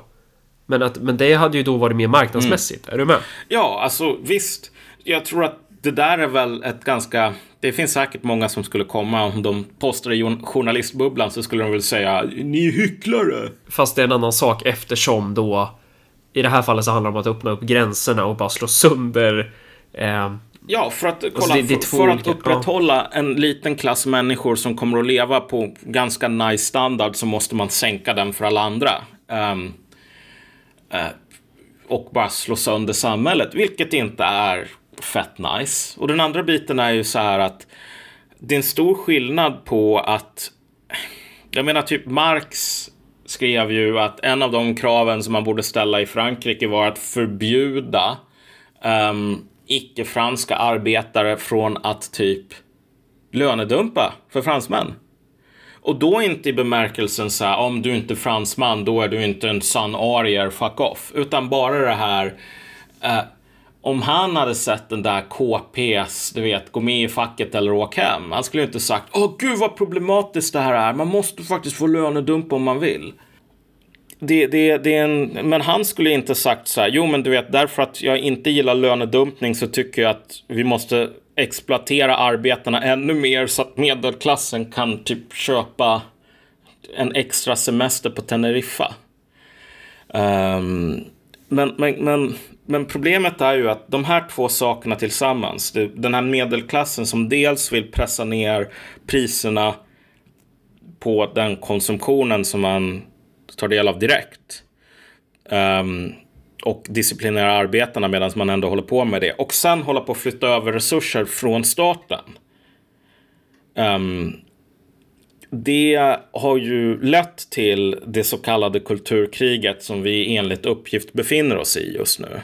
Men, att, men det hade ju då varit mer marknadsmässigt. Mm. Är du med? Ja, alltså visst. Jag tror att det där är väl ett ganska... Det finns säkert många som skulle komma om de postade i journalistbubblan så skulle de väl säga ni är hycklare. Fast det är en annan sak eftersom då i det här fallet så handlar det om att öppna upp gränserna och bara slå sönder eh, Ja, för att, alltså, kolla, det, det för, för att upprätthålla ja. en liten klass människor som kommer att leva på ganska nice standard så måste man sänka den för alla andra. Um, uh, och bara slå sönder samhället, vilket inte är fett nice. Och den andra biten är ju så här att det är en stor skillnad på att jag menar typ Marx skrev ju att en av de kraven som man borde ställa i Frankrike var att förbjuda um, icke-franska arbetare från att typ lönedumpa för fransmän. Och då inte i bemärkelsen så här, om du inte är fransman, då är du inte en sann arier, fuck off. Utan bara det här, eh, om han hade sett den där KPs, du vet, gå med i facket eller åk hem. Han skulle inte sagt, åh gud vad problematiskt det här är, man måste faktiskt få lönedumpa om man vill. Det, det, det är en, men han skulle inte sagt så här, jo men du vet, därför att jag inte gillar lönedumpning så tycker jag att vi måste exploatera arbetarna ännu mer så att medelklassen kan typ köpa en extra semester på Teneriffa. Um, men, men, men, men problemet är ju att de här två sakerna tillsammans, den här medelklassen som dels vill pressa ner priserna på den konsumtionen som man tar del av direkt. Um, och disciplinera arbetarna medan man ändå håller på med det. Och sen hålla på att flytta över resurser från staten. Um, det har ju lett till det så kallade kulturkriget som vi enligt uppgift befinner oss i just nu.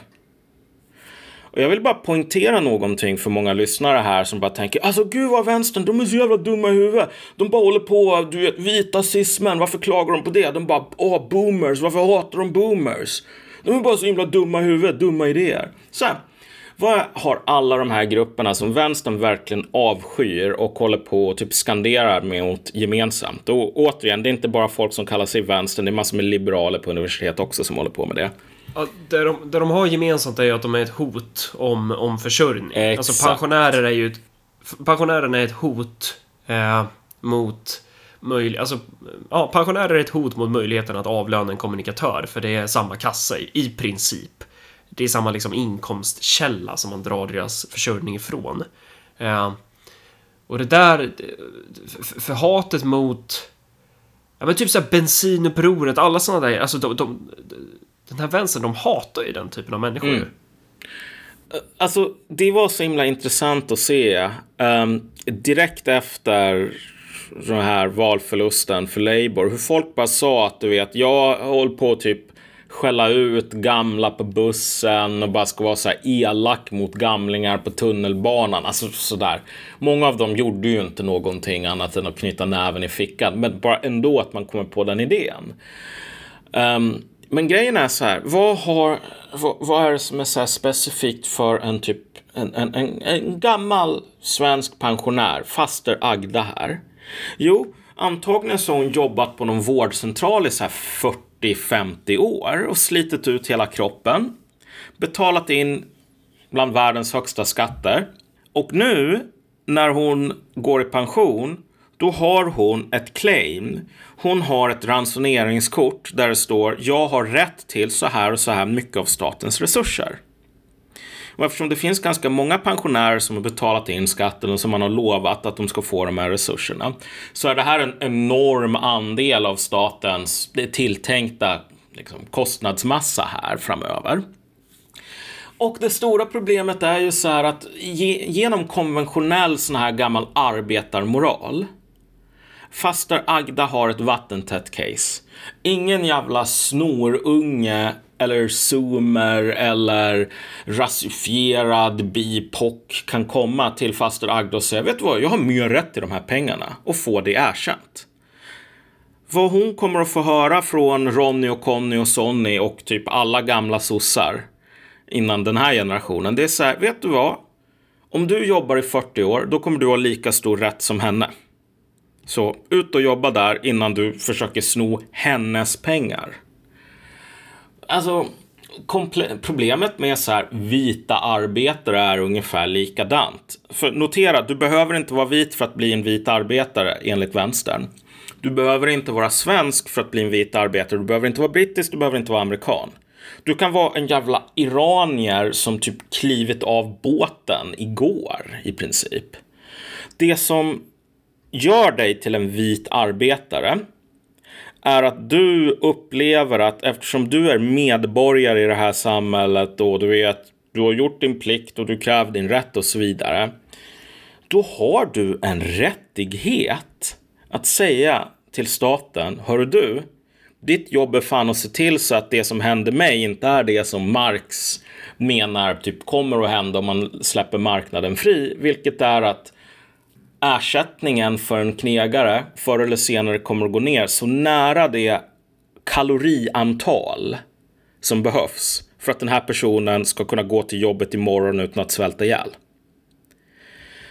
Och jag vill bara poängtera någonting för många lyssnare här som bara tänker alltså gud vad vänstern, de är så jävla dumma i huvudet. De bara håller på, du vet, vita cismen, varför klagar de på det? De bara, åh boomers, varför hatar de boomers? De är bara så himla dumma i huvudet, dumma idéer. Så här, vad har alla de här grupperna som vänstern verkligen avskyr och håller på och typ skanderar mot gemensamt? Och återigen, det är inte bara folk som kallar sig vänstern, det är massor med liberaler på universitet också som håller på med det. Ja, det, de, det de har gemensamt är ju att de är ett hot om, om försörjning. Alltså, Exakt. Alltså pensionärer är ju ett, pensionärerna är ett hot eh, mot möjlig, alltså, ja, pensionärer är ett hot mot möjligheten att avlöna en kommunikatör för det är samma kassa i, i princip. Det är samma liksom inkomstkälla som man drar deras försörjning ifrån. Eh, och det där, för, för hatet mot Ja men typ såhär bensinupproret, alla sådana där, alltså de, de, den här vänstern, de hatar ju den typen av människor. Mm. Alltså, det var så himla intressant att se. Um, direkt efter den här valförlusten för Labour. Hur folk bara sa att du vet, jag håller på att typ skälla ut gamla på bussen och bara ska vara så här elak mot gamlingar på tunnelbanan. Alltså sådär. Många av dem gjorde ju inte någonting annat än att knyta näven i fickan. Men bara ändå att man kommer på den idén. Um, men grejen är så här, vad, har, vad, vad är det som är så specifikt för en typ en, en, en, en gammal svensk pensionär, faster Agda här, Jo, antagligen så har hon jobbat på någon vårdcentral i så här 40-50 år och slitit ut hela kroppen. Betalat in bland världens högsta skatter. Och nu när hon går i pension då har hon ett claim. Hon har ett ransoneringskort där det står jag har rätt till så här och så här mycket av statens resurser. Och eftersom det finns ganska många pensionärer som har betalat in skatten och som man har lovat att de ska få de här resurserna så är det här en enorm andel av statens tilltänkta liksom, kostnadsmassa här framöver. Och det stora problemet är ju så här att ge, genom konventionell sån här gammal arbetarmoral Faster Agda har ett vattentätt case. Ingen jävla snorunge eller zoomer eller rasifierad bipock kan komma till faster Agda och säga vet du vad, jag har mer rätt till de här pengarna och få det erkänt. Vad hon kommer att få höra från Ronny och Conny och Sonny och typ alla gamla sossar innan den här generationen, det är så här, vet du vad? Om du jobbar i 40 år, då kommer du ha lika stor rätt som henne. Så ut och jobba där innan du försöker sno hennes pengar. Alltså, problemet med så här vita arbetare är ungefär likadant. För notera, du behöver inte vara vit för att bli en vit arbetare enligt vänstern. Du behöver inte vara svensk för att bli en vit arbetare. Du behöver inte vara brittisk, du behöver inte vara amerikan. Du kan vara en jävla iranier som typ klivit av båten igår i princip. Det som gör dig till en vit arbetare är att du upplever att eftersom du är medborgare i det här samhället och du vet, du har gjort din plikt och du kräver din rätt och så vidare. Då har du en rättighet att säga till staten, hör du, Ditt jobb är fan att se till så att det som händer mig inte är det som Marx menar typ kommer att hända om man släpper marknaden fri, vilket är att ersättningen för en knegare förr eller senare kommer att gå ner så nära det kaloriantal som behövs för att den här personen ska kunna gå till jobbet imorgon utan att svälta ihjäl.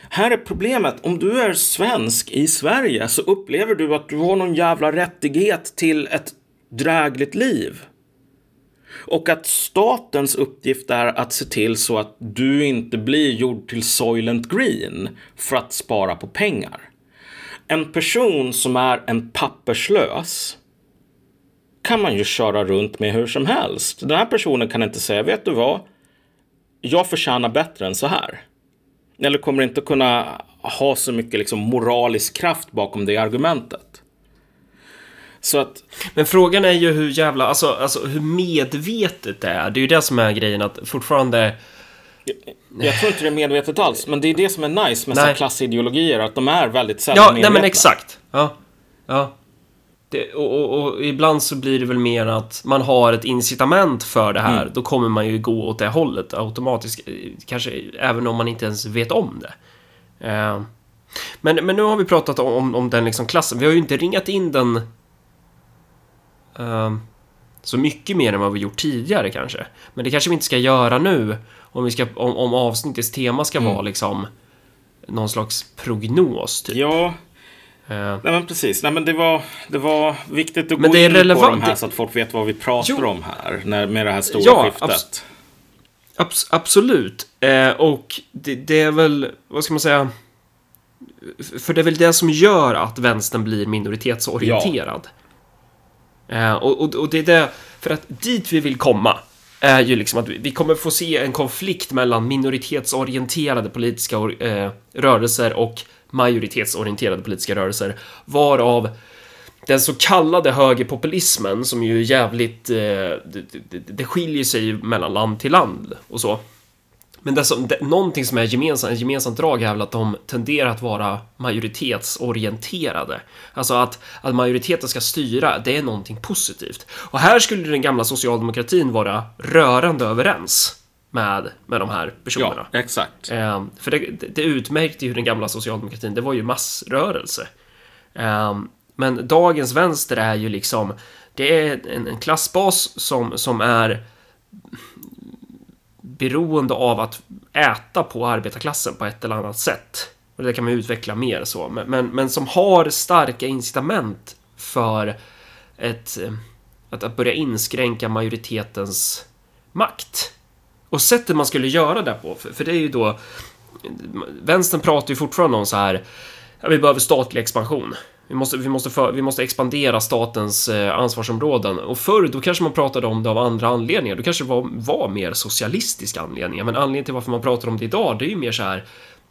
Här är problemet, om du är svensk i Sverige så upplever du att du har någon jävla rättighet till ett drägligt liv. Och att statens uppgift är att se till så att du inte blir gjord till Soylent Green för att spara på pengar. En person som är en papperslös kan man ju köra runt med hur som helst. Den här personen kan inte säga, vet du vad? Jag förtjänar bättre än så här. Eller kommer inte kunna ha så mycket liksom moralisk kraft bakom det argumentet. Så att... Men frågan är ju hur jävla, alltså, alltså hur medvetet det är. Det är ju det som är grejen att fortfarande... Jag, jag tror inte det är medvetet alls, men det är det som är nice med klassideologier, att de är väldigt sällan Ja, nej men exakt. Ja. Ja. Det, och, och, och, ibland så blir det väl mer att man har ett incitament för det här. Mm. Då kommer man ju gå åt det hållet automatiskt. Kanske även om man inte ens vet om det. Uh, men, men nu har vi pratat om, om, om den liksom klassen. Vi har ju inte ringat in den så mycket mer än vad vi gjort tidigare kanske. Men det kanske vi inte ska göra nu. Om, vi ska, om, om avsnittets tema ska mm. vara liksom någon slags prognos. Typ. Ja, Uh, Nej men precis, Nej, men det, var, det var viktigt att gå in relevant. på de här så att folk vet vad vi pratar jo. om här när, med det här stora ja, skiftet. Abs abs absolut, uh, och det, det, är väl, vad ska man säga, för det är väl det som gör att vänstern blir minoritetsorienterad. Ja. Eh, och, och, och det är det, för att dit vi vill komma är ju liksom att vi kommer få se en konflikt mellan minoritetsorienterade politiska eh, rörelser och majoritetsorienterade politiska rörelser, varav den så kallade högerpopulismen, som ju är jävligt... Eh, det, det, det skiljer sig mellan land till land och så. Men det som, det, någonting som är gemensamt, ett gemensamt drag är väl att de tenderar att vara majoritetsorienterade. Alltså att, att majoriteten ska styra, det är någonting positivt. Och här skulle den gamla socialdemokratin vara rörande överens med, med de här personerna. Ja, exakt. Eh, för det, det utmärkte ju den gamla socialdemokratin, det var ju massrörelse. Eh, men dagens vänster är ju liksom, det är en, en klassbas som, som är beroende av att äta på arbetarklassen på ett eller annat sätt. Och det kan man utveckla mer så, men, men, men som har starka incitament för ett, eh, att, att börja inskränka majoritetens makt. Och sättet man skulle göra det på, för, för det är ju då... Vänstern pratar ju fortfarande om så här, vi behöver statlig expansion. Vi måste, vi, måste för, vi måste expandera statens eh, ansvarsområden. Och förr, då kanske man pratade om det av andra anledningar. Då kanske det var, var mer socialistiska anledningar. Men anledningen till varför man pratar om det idag, det är ju mer så här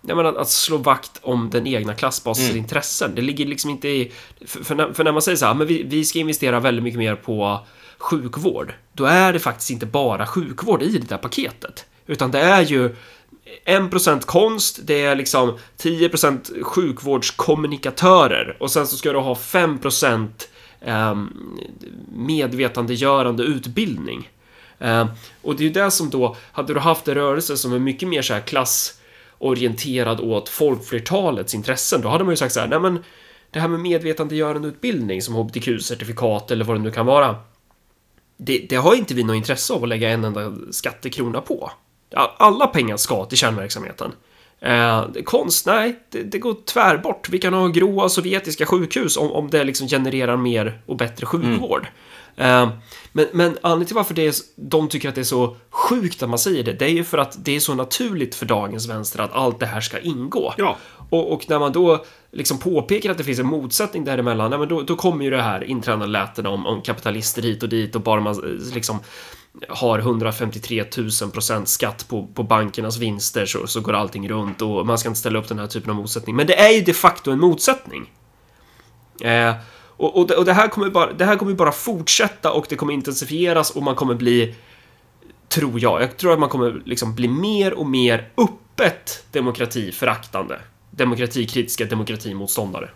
jag menar, att slå vakt om den egna klassbasens mm. intressen. Det ligger liksom inte i... För, för, när, för när man säger så här, men vi, vi ska investera väldigt mycket mer på sjukvård, då är det faktiskt inte bara sjukvård i det där paketet. Utan det är ju 1% konst, det är liksom 10% sjukvårdskommunikatörer och sen så ska du ha 5% ehm, medvetandegörande utbildning. Ehm, och det är ju det som då, hade du haft en rörelse som är mycket mer så här klassorienterad åt folkflertalets intressen, då hade man ju sagt så här, nej men det här med medvetandegörande utbildning som hbtq-certifikat eller vad det nu kan vara det, det, har inte vi något intresse av att lägga en enda skattekrona på. Alla pengar ska till kärnverksamheten. Eh, konst, nej, det, det, går tvärbort. Vi kan ha gråa sovjetiska sjukhus om, om det liksom genererar mer och bättre sjukvård. Mm. Eh, men, men anledningen till varför det är, de tycker att det är så sjukt att man säger det, det är ju för att det är så naturligt för dagens vänster att allt det här ska ingå. Ja. Och, och när man då liksom påpekar att det finns en motsättning däremellan, nej, men då, då kommer ju det här intränade läten om, om kapitalister hit och dit och bara man eh, liksom har 153 000 procent skatt på, på bankernas vinster så, så går allting runt och man ska inte ställa upp den här typen av motsättning. Men det är ju de facto en motsättning. Eh, och, och, det, och det, här kommer bara, det här kommer bara fortsätta och det kommer intensifieras och man kommer bli, tror jag, jag tror att man kommer liksom bli mer och mer öppet demokratiföraktande demokratikritiska demokratimotståndare.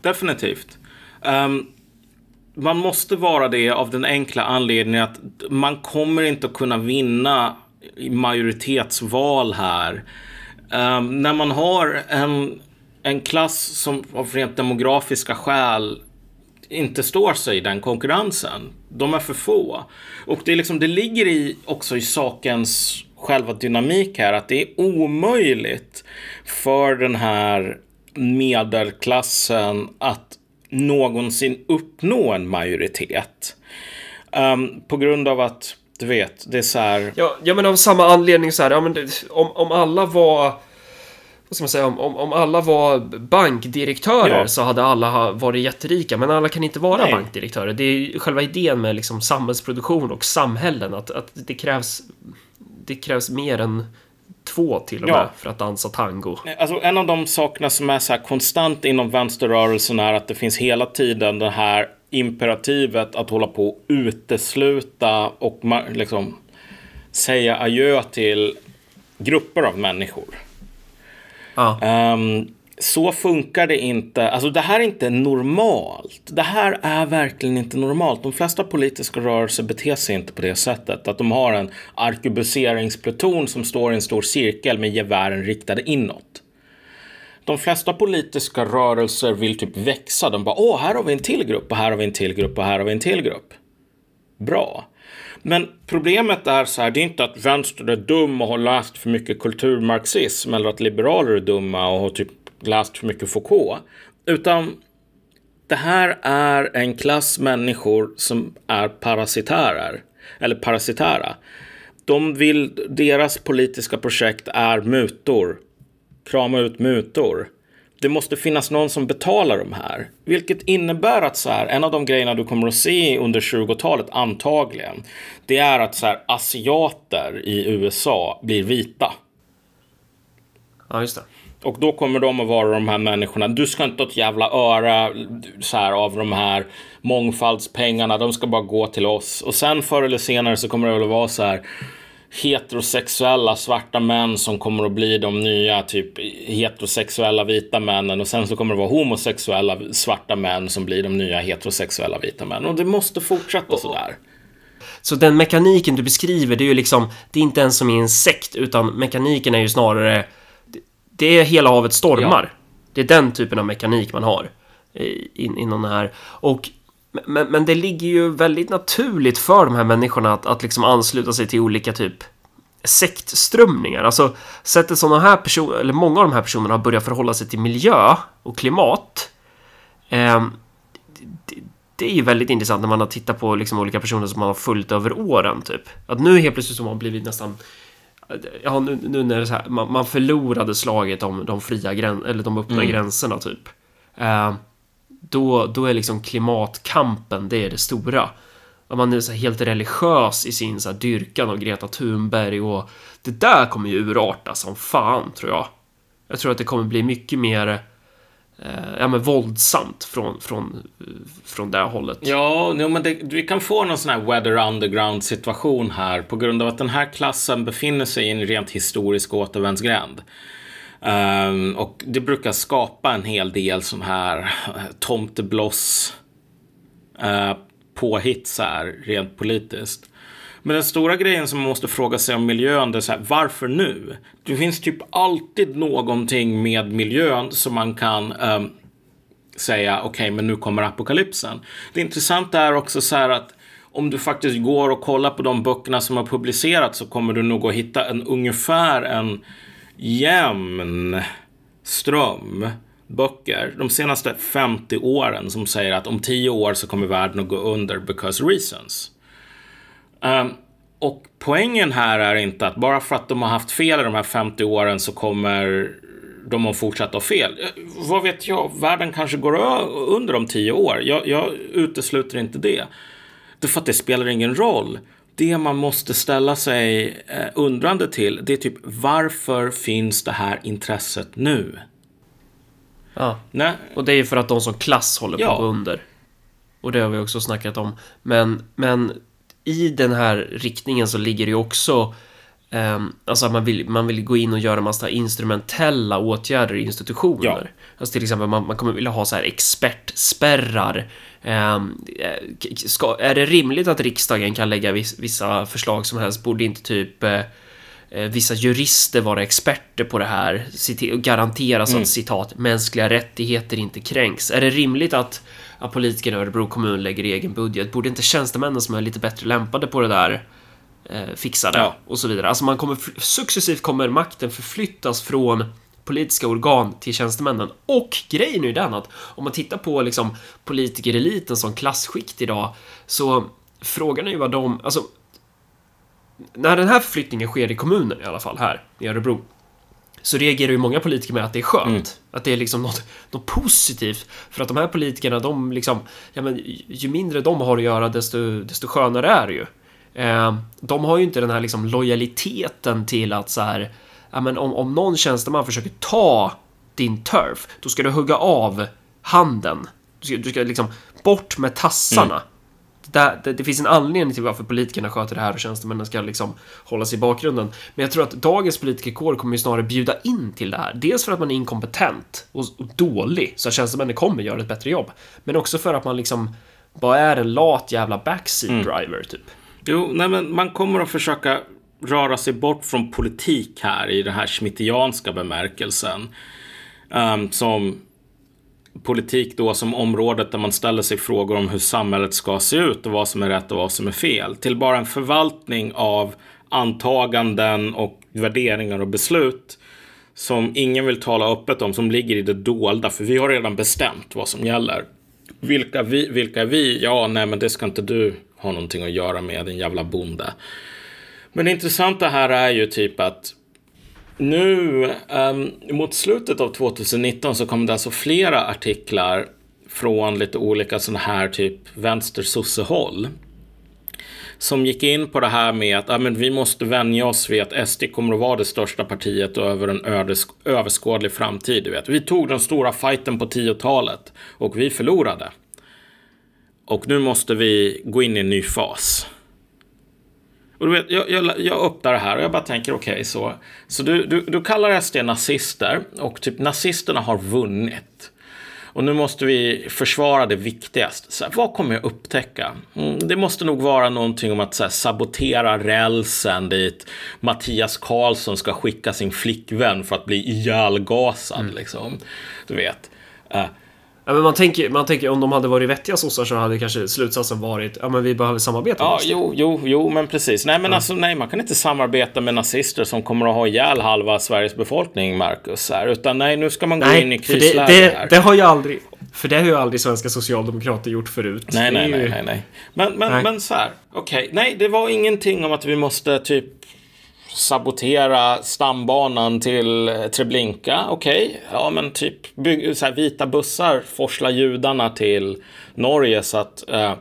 Definitivt. Um, man måste vara det av den enkla anledningen att man kommer inte att kunna vinna majoritetsval här. Um, när man har en, en klass som av rent demografiska skäl inte står sig i den konkurrensen. De är för få. Och det, är liksom, det ligger i, också i sakens själva dynamik här att det är omöjligt för den här medelklassen att någonsin uppnå en majoritet. Um, på grund av att, du vet, det är så här... Ja, ja men av samma anledning så här, ja, men det, om, om alla var vad ska man säga, om, om alla var bankdirektörer ja. så hade alla varit jätterika, men alla kan inte vara Nej. bankdirektörer. Det är själva idén med liksom samhällsproduktion och samhällen, att, att det krävs det krävs mer än två till och med ja. för att dansa tango. Alltså en av de sakerna som är så konstant inom vänsterrörelsen är att det finns hela tiden det här imperativet att hålla på och utesluta och liksom säga adjö till grupper av människor. Ja. Um, så funkar det inte. Alltså det här är inte normalt. Det här är verkligen inte normalt. De flesta politiska rörelser beter sig inte på det sättet. Att de har en arkebuseringspluton som står i en stor cirkel med gevären riktade inåt. De flesta politiska rörelser vill typ växa. De bara, åh, här har vi en till grupp och här har vi en till grupp och här har vi en till grupp. Bra. Men problemet är så här, det är inte att vänster är dum och har läst för mycket kulturmarxism eller att liberaler är dumma och har typ läst för mycket Foucault. Utan det här är en klass människor som är parasitärer. Eller parasitära. De vill, deras politiska projekt är mutor. Krama ut mutor. Det måste finnas någon som betalar de här. Vilket innebär att så här, en av de grejerna du kommer att se under 20-talet antagligen. Det är att så här, asiater i USA blir vita. Ja, just det. Och då kommer de att vara de här människorna. Du ska inte ha ett jävla öra så här, av de här mångfaldspengarna. De ska bara gå till oss. Och sen förr eller senare så kommer det väl vara så här heterosexuella svarta män som kommer att bli de nya typ heterosexuella vita männen och sen så kommer det vara homosexuella svarta män som blir de nya heterosexuella vita männen och det måste fortsätta sådär. Så den mekaniken du beskriver, det är ju liksom, det är inte ens som i en sekt, utan mekaniken är ju snarare det är hela havet stormar. Ja. Det är den typen av mekanik man har in, inom det här. Och, men, men det ligger ju väldigt naturligt för de här människorna att, att liksom ansluta sig till olika typ sektströmningar. Alltså sättet som de här personerna, eller många av de här personerna har börjat förhålla sig till miljö och klimat. Eh, det, det, är ju väldigt intressant när man har tittat på liksom olika personer som man har följt över åren typ. Att nu helt plötsligt så har man blivit nästan ja, nu, nu när det är så här, man, man förlorade slaget om de fria gräns, eller de öppna mm. gränserna typ. Eh, då, då är liksom klimatkampen, det är det stora. Om man är så helt religiös i sin så här dyrkan av Greta Thunberg och det där kommer ju urarta som fan tror jag. Jag tror att det kommer bli mycket mer Eh, ja, men våldsamt från, från, från det hållet. Ja, no, men det, vi kan få någon sån här weather underground situation här på grund av att den här klassen befinner sig i en rent historisk återvändsgränd. Um, och det brukar skapa en hel del sån här eh, tomtebloss eh, uh, påhitt så här, rent politiskt. Men den stora grejen som man måste fråga sig om miljön, det är så här, varför nu? Det finns typ alltid någonting med miljön som man kan um, säga, okej, okay, men nu kommer apokalypsen. Det intressanta är också så här att om du faktiskt går och kollar på de böckerna som har publicerats så kommer du nog att hitta en ungefär en jämn ström böcker de senaste 50 åren som säger att om 10 år så kommer världen att gå under because reasons. Um, och poängen här är inte att bara för att de har haft fel i de här 50 åren så kommer de att fortsätta ha fel. Eh, vad vet jag, världen kanske går under om 10 år. Jag, jag utesluter inte det. Det för att det spelar ingen roll. Det man måste ställa sig eh, undrande till, det är typ varför finns det här intresset nu? Ja, Nej. och det är för att de som klass håller på ja. att gå under. Och det har vi också snackat om. Men, men i den här riktningen så ligger det ju också Um, alltså man vill, man vill gå in och göra massa instrumentella åtgärder i institutioner. Ja. Alltså till exempel, man, man kommer vilja ha så här expertspärrar. Um, ska, är det rimligt att riksdagen kan lägga viss, vissa förslag som helst? Borde inte typ eh vissa jurister vara experter på det här och garantera så att mm. citat mänskliga rättigheter inte kränks? Är det rimligt att, att politikerna i Örebro kommun lägger egen budget? Borde inte tjänstemännen som är lite bättre lämpade på det där eh, fixade ja. och så vidare. Alltså man kommer successivt kommer makten förflyttas från politiska organ till tjänstemännen. Och grejen är ju den att om man tittar på liksom politikereliten som klassskikt idag så frågan är ju vad de, alltså när den här förflyttningen sker i kommunen i alla fall här i Örebro så reagerar ju många politiker med att det är skönt. Mm. Att det är liksom något, något positivt. För att de här politikerna, de liksom, ja men ju mindre de har att göra desto, desto skönare är det ju. Eh, de har ju inte den här liksom lojaliteten till att så här, ja, men om, om någon tjänsteman försöker ta din turf, då ska du hugga av handen. Du ska, du ska liksom bort med tassarna. Mm. Det, det, det, finns en anledning till varför politikerna sköter det här och tjänstemännen ska liksom hålla sig i bakgrunden. Men jag tror att dagens politikerkår kommer ju snarare bjuda in till det här. Dels för att man är inkompetent och, och dålig, så att tjänstemännen kommer göra ett bättre jobb. Men också för att man liksom bara är en lat jävla backseat mm. driver, mm. typ. Jo, nej men man kommer att försöka röra sig bort från politik här i den här schmittianska bemärkelsen. Um, som politik då som området där man ställer sig frågor om hur samhället ska se ut och vad som är rätt och vad som är fel. Till bara en förvaltning av antaganden och värderingar och beslut som ingen vill tala öppet om, som ligger i det dolda, för vi har redan bestämt vad som gäller. Vilka, vi, vilka är vi? Ja, nej, men det ska inte du ha någonting att göra med, din jävla bonde. Men det intressanta här är ju typ att nu um, mot slutet av 2019 så kom det alltså flera artiklar från lite olika sådana här typ vänster-sosse-håll. Som gick in på det här med att ah, men vi måste vänja oss vid att SD kommer att vara det största partiet över en överskådlig framtid. Du vet. Vi tog den stora fighten på 10-talet och vi förlorade. Och nu måste vi gå in i en ny fas. Och du vet, jag, jag, jag öppnar det här och jag bara tänker okej okay, så. Så du, du, du kallar SD nazister och typ nazisterna har vunnit. Och nu måste vi försvara det viktigaste. Så här, vad kommer jag upptäcka? Mm, det måste nog vara någonting om att här, sabotera rälsen dit Mattias Karlsson ska skicka sin flickvän för att bli ihjälgasad. Mm. Liksom. Du vet. Uh, Ja, men man tänker, man tänker om de hade varit vettiga sossar så hade kanske slutsatsen varit ja men vi behöver samarbeta Ja, jo, jo, jo, men precis. Nej, men ja. alltså nej, man kan inte samarbeta med nazister som kommer att ha ihjäl halva Sveriges befolkning, Marcus. Här, utan nej, nu ska man gå nej, in i krisläge det, det, det, har ju aldrig, för det har ju aldrig svenska socialdemokrater gjort förut. Nej, nej, ju... nej, nej, nej. Men, men, nej. men så här, okej, okay. nej, det var ingenting om att vi måste typ sabotera stambanan till Treblinka. Okej, okay. ja men typ bygg, så här, vita bussar forsla judarna till Norge så att eh,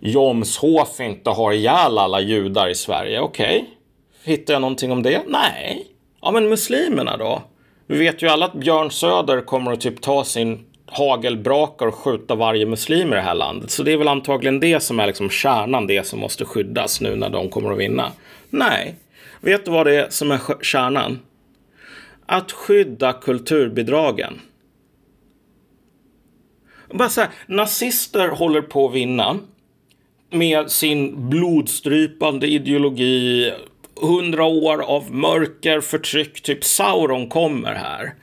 Jomshof inte har ihjäl alla judar i Sverige. Okej, okay. hittar jag någonting om det? Nej. Ja men muslimerna då? Vi vet ju alla att Björn Söder kommer att typ ta sin hagelbrakar och skjuta varje muslim i det här landet. Så det är väl antagligen det som är liksom kärnan, det som måste skyddas nu när de kommer att vinna. Nej. Vet du vad det är som är kärnan? Att skydda kulturbidragen. Bara så här, nazister håller på att vinna med sin blodstrypande ideologi. Hundra år av mörker, förtryck, typ Sauron kommer här.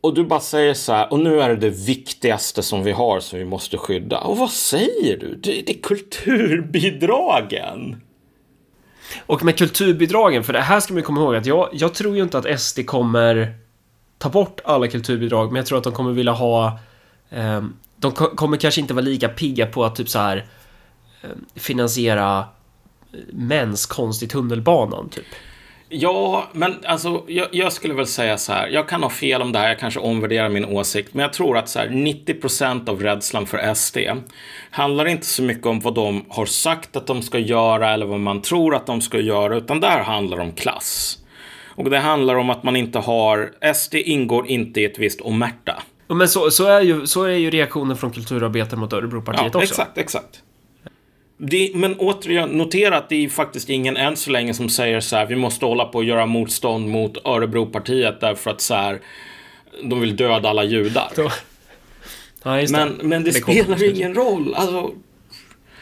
Och du bara säger så här, och nu är det det viktigaste som vi har som vi måste skydda. Och vad säger du? Det, det är kulturbidragen. Och med kulturbidragen, för det här ska man komma ihåg att jag, jag tror ju inte att SD kommer ta bort alla kulturbidrag, men jag tror att de kommer vilja ha eh, de kommer kanske inte vara lika pigga på att typ så här eh, finansiera eh, mäns konst i tunnelbanan, typ. Ja, men alltså jag, jag, skulle väl säga så här. Jag kan ha fel om det här, jag kanske omvärderar min åsikt. Men jag tror att så här, 90% av rädslan för SD handlar inte så mycket om vad de har sagt att de ska göra eller vad man tror att de ska göra, utan där handlar det om klass. Och det handlar om att man inte har, SD ingår inte i ett visst omerta. Men så, så, är, ju, så är ju reaktionen från kulturarbetare mot Örebropartiet ja, också. Exakt, exakt. Det, men återigen, notera att det är faktiskt ingen än så länge som säger så här, vi måste hålla på och göra motstånd mot Örebropartiet därför att så här, de vill döda alla judar. Ja, just Men, men det, Det spelar ingen roll. Alltså,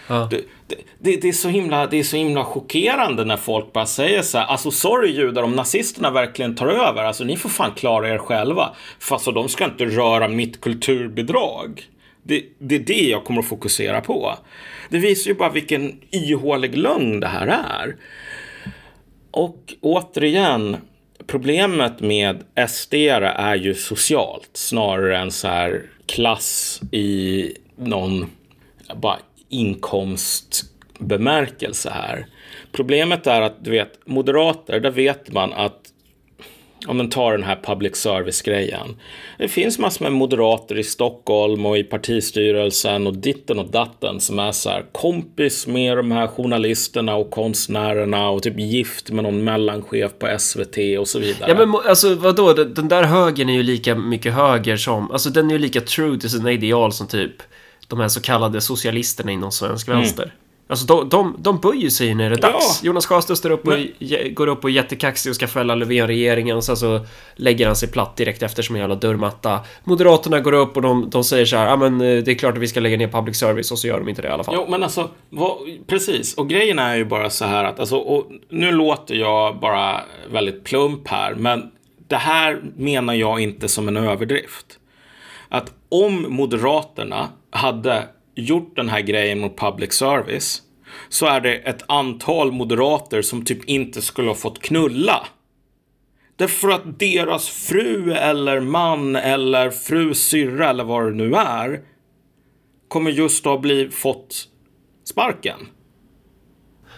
Ja. det, det, det, det, är så himla, det är så himla chockerande när folk bara säger så här, alltså sorry judar om nazisterna verkligen tar över, alltså ni får fan klara er själva. För alltså de ska inte röra mitt kulturbidrag. Det, det är det jag kommer att fokusera på. Det visar ju bara vilken ihålig lögn det här är. Och återigen, problemet med SD är ju socialt snarare än så här klass i någon bara inkomstbemärkelse här. Problemet är att du vet, moderater, där vet man att om man tar den här public service-grejen. Det finns massor med moderater i Stockholm och i partistyrelsen och ditten och datten som är så här kompis med de här journalisterna och konstnärerna och typ gift med någon mellanchef på SVT och så vidare. Ja men alltså vadå, den den där högern är ju lika mycket höger som, alltså den är ju lika true till sina ideal som typ de här så kallade socialisterna inom svensk vänster. Alltså de, de, de böjer sig när det är dags. Ja. Jonas Sjöstedt står upp och, Men- går upp och är jättekaxig och ska fälla Löfven-regeringen sen så lägger han sig platt direkt efter som en jävla dörrmatta. Moderaterna går upp och de, de säger så här, ja men eh, det är klart att vi ska lägga ner public service och så gör de inte det i alla fall. Jo, men alltså, vad, precis. Och grejen är ju bara så här att, alltså, och nu låter jag bara väldigt plump här, men det här menar jag inte som en överdrift. Att om Moderaterna hade gjort den här grejen mot public service så är det ett antal moderater som typ inte skulle ha fått knulla. Därför att deras fru eller man eller fru syrra eller vad det nu är kommer just ha blivit fått sparken.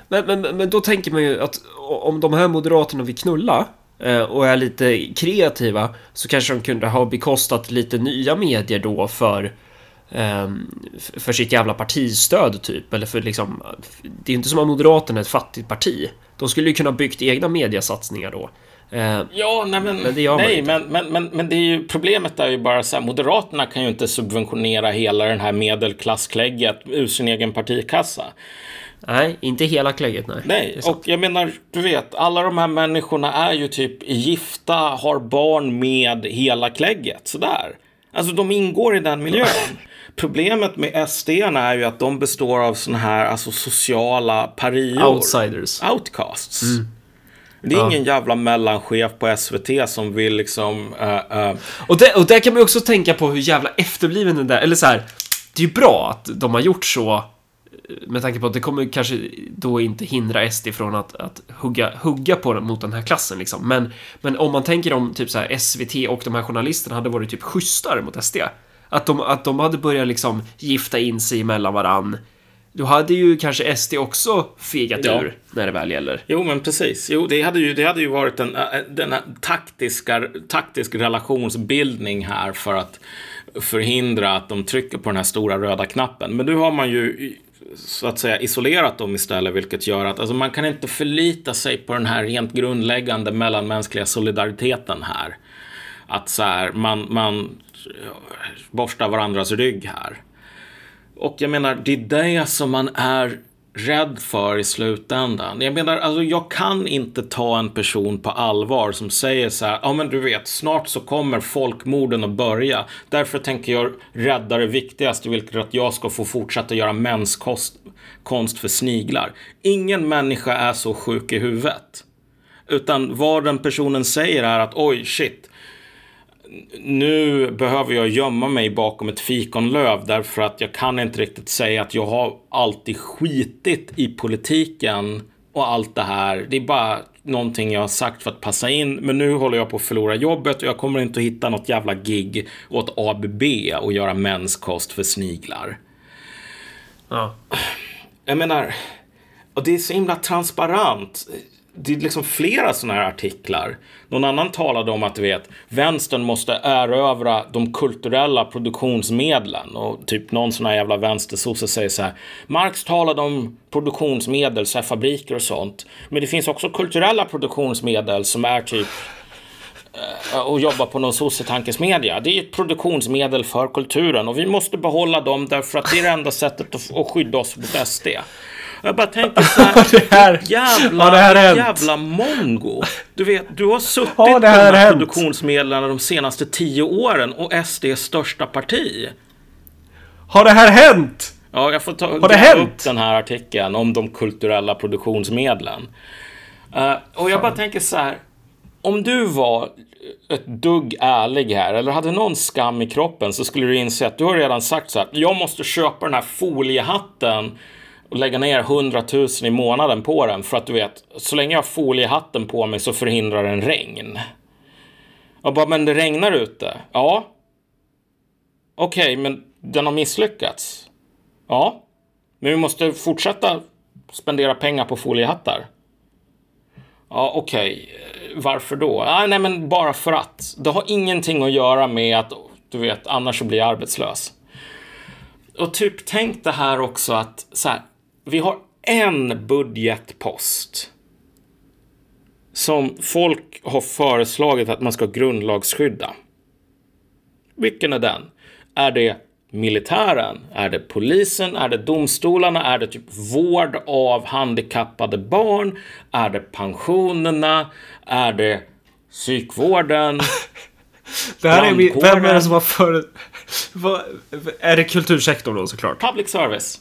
Men, men, men då tänker man ju att om de här moderaterna vill knulla eh, och är lite kreativa så kanske de kunde ha bekostat lite nya medier då för för sitt jävla partistöd typ eller för liksom det är inte som att Moderaterna är ett fattigt parti. De skulle ju kunna byggt egna mediasatsningar då. Eh, Ja, nej men, Men nej, men, men, men, men det är ju, problemet är ju bara så här, Moderaterna kan ju inte subventionera hela den här medelklassklägget ur sin egen partikassa. nej, inte hela klägget nej. Nej, och jag menar, du vet, alla de här människorna är ju typ gifta, har barn med hela klägget, sådär. Alltså de ingår i den miljön. Problemet med SD är ju att de består av såna här alltså, sociala parior. Outsiders. Outcasts. Det är ingen jävla mellanchef på SVT som vill liksom... eh, eh, Och, där, och där kan man ju också tänka på hur jävla efterbliven den där, eller så här, det är ju bra att de har gjort så eh, med tanke på att det kommer kanske då inte hindra SD från att, att hugga, hugga på den mot den här klassen liksom. Men, men om man tänker om typ så här SVT och de här journalisterna hade varit typ schysstare mot SD. Att de, att de hade börjat liksom gifta in sig mellan varann. Då hade ju kanske SD också fegat Ja. ur när det väl gäller. Jo, men precis. Jo, det hade ju, det hade ju varit en, eh, den taktiska, taktisk relationsbildning här för att förhindra att de trycker på den här stora röda knappen. Men nu har man ju så att säga isolerat dem istället, vilket gör att alltså, man kan inte förlita sig på den här rent grundläggande mellanmänskliga solidariteten här. Att så här, man, man borstar varandras rygg här. Och jag menar, det är det som man är rädd för i slutändan. Jag menar, alltså jag kan inte ta en person på allvar som säger så här, ja men du vet, snart så kommer folkmorden att börja. Därför tänker jag rädda det viktigaste, vilket är att jag ska få fortsätta göra menskonst konst för sniglar. Ingen människa är så sjuk i huvudet. Utan vad den personen säger är att oj, shit, nu behöver jag gömma mig bakom ett fikonlöv därför att jag kan inte riktigt säga att jag har alltid skitit i politiken och allt det här. Det är bara någonting jag har sagt för att passa in. Men nu håller jag på att förlora jobbet och jag kommer inte att hitta något jävla gig åt ABB och göra menskost för sniglar. Ja. Jag menar, och det är så himla transparent. Det är liksom flera sådana här artiklar. Någon annan talade om att du vet, vänstern måste erövra de kulturella produktionsmedlen. Och typ någon sån här jävla vänstersosse säger så här. Marx talade om produktionsmedel, så här fabriker och sånt. Men det finns också kulturella produktionsmedel som är typ eh, och jobbar på någon sossetankesmedja. Det är ett produktionsmedel för kulturen och vi måste behålla dem därför att det är det enda sättet att skydda oss mot SD. Jag bara tänker så här, det här- jävla, har det här hänt? jävla mongo. Du vet, du har suttit Har på det de här här hänt? produktionsmedlen de senaste tio åren och SD är största parti. Har det här hänt? Ja, jag får ta det gräva hänt? upp den här artikeln om de kulturella produktionsmedlen. Eh, och jag bara tänker så här. Om du var ett dugg ärlig här, eller hade någon skam i kroppen, så skulle du inse att du har redan sagt så här. Jag måste köpa den här foliehatten och lägga ner 100 000 i månaden på den. För att du vet, så länge jag har foliehatten på mig så förhindrar den regn. Jag bara, men det regnar ute. Ja. Okej, men den har misslyckats. Ja, men vi måste fortsätta spendera pengar på foliehattar. Ja, okej. Okay. Varför då? Ah, nej, men bara för att. Det har ingenting att göra med att, du vet, annars så blir jag arbetslös. Och typ tänk det här också att så här, vi har en budgetpost som folk har föreslagit att man ska grundlagsskydda. Vilken är den? Är det militären? Är det polisen? Är det domstolarna? Är det typ vård av handikappade barn? Är det pensionerna? Är det psykvården? Det här är min, vem är det som har för... Vad, är det kultursektorn då såklart? Public service.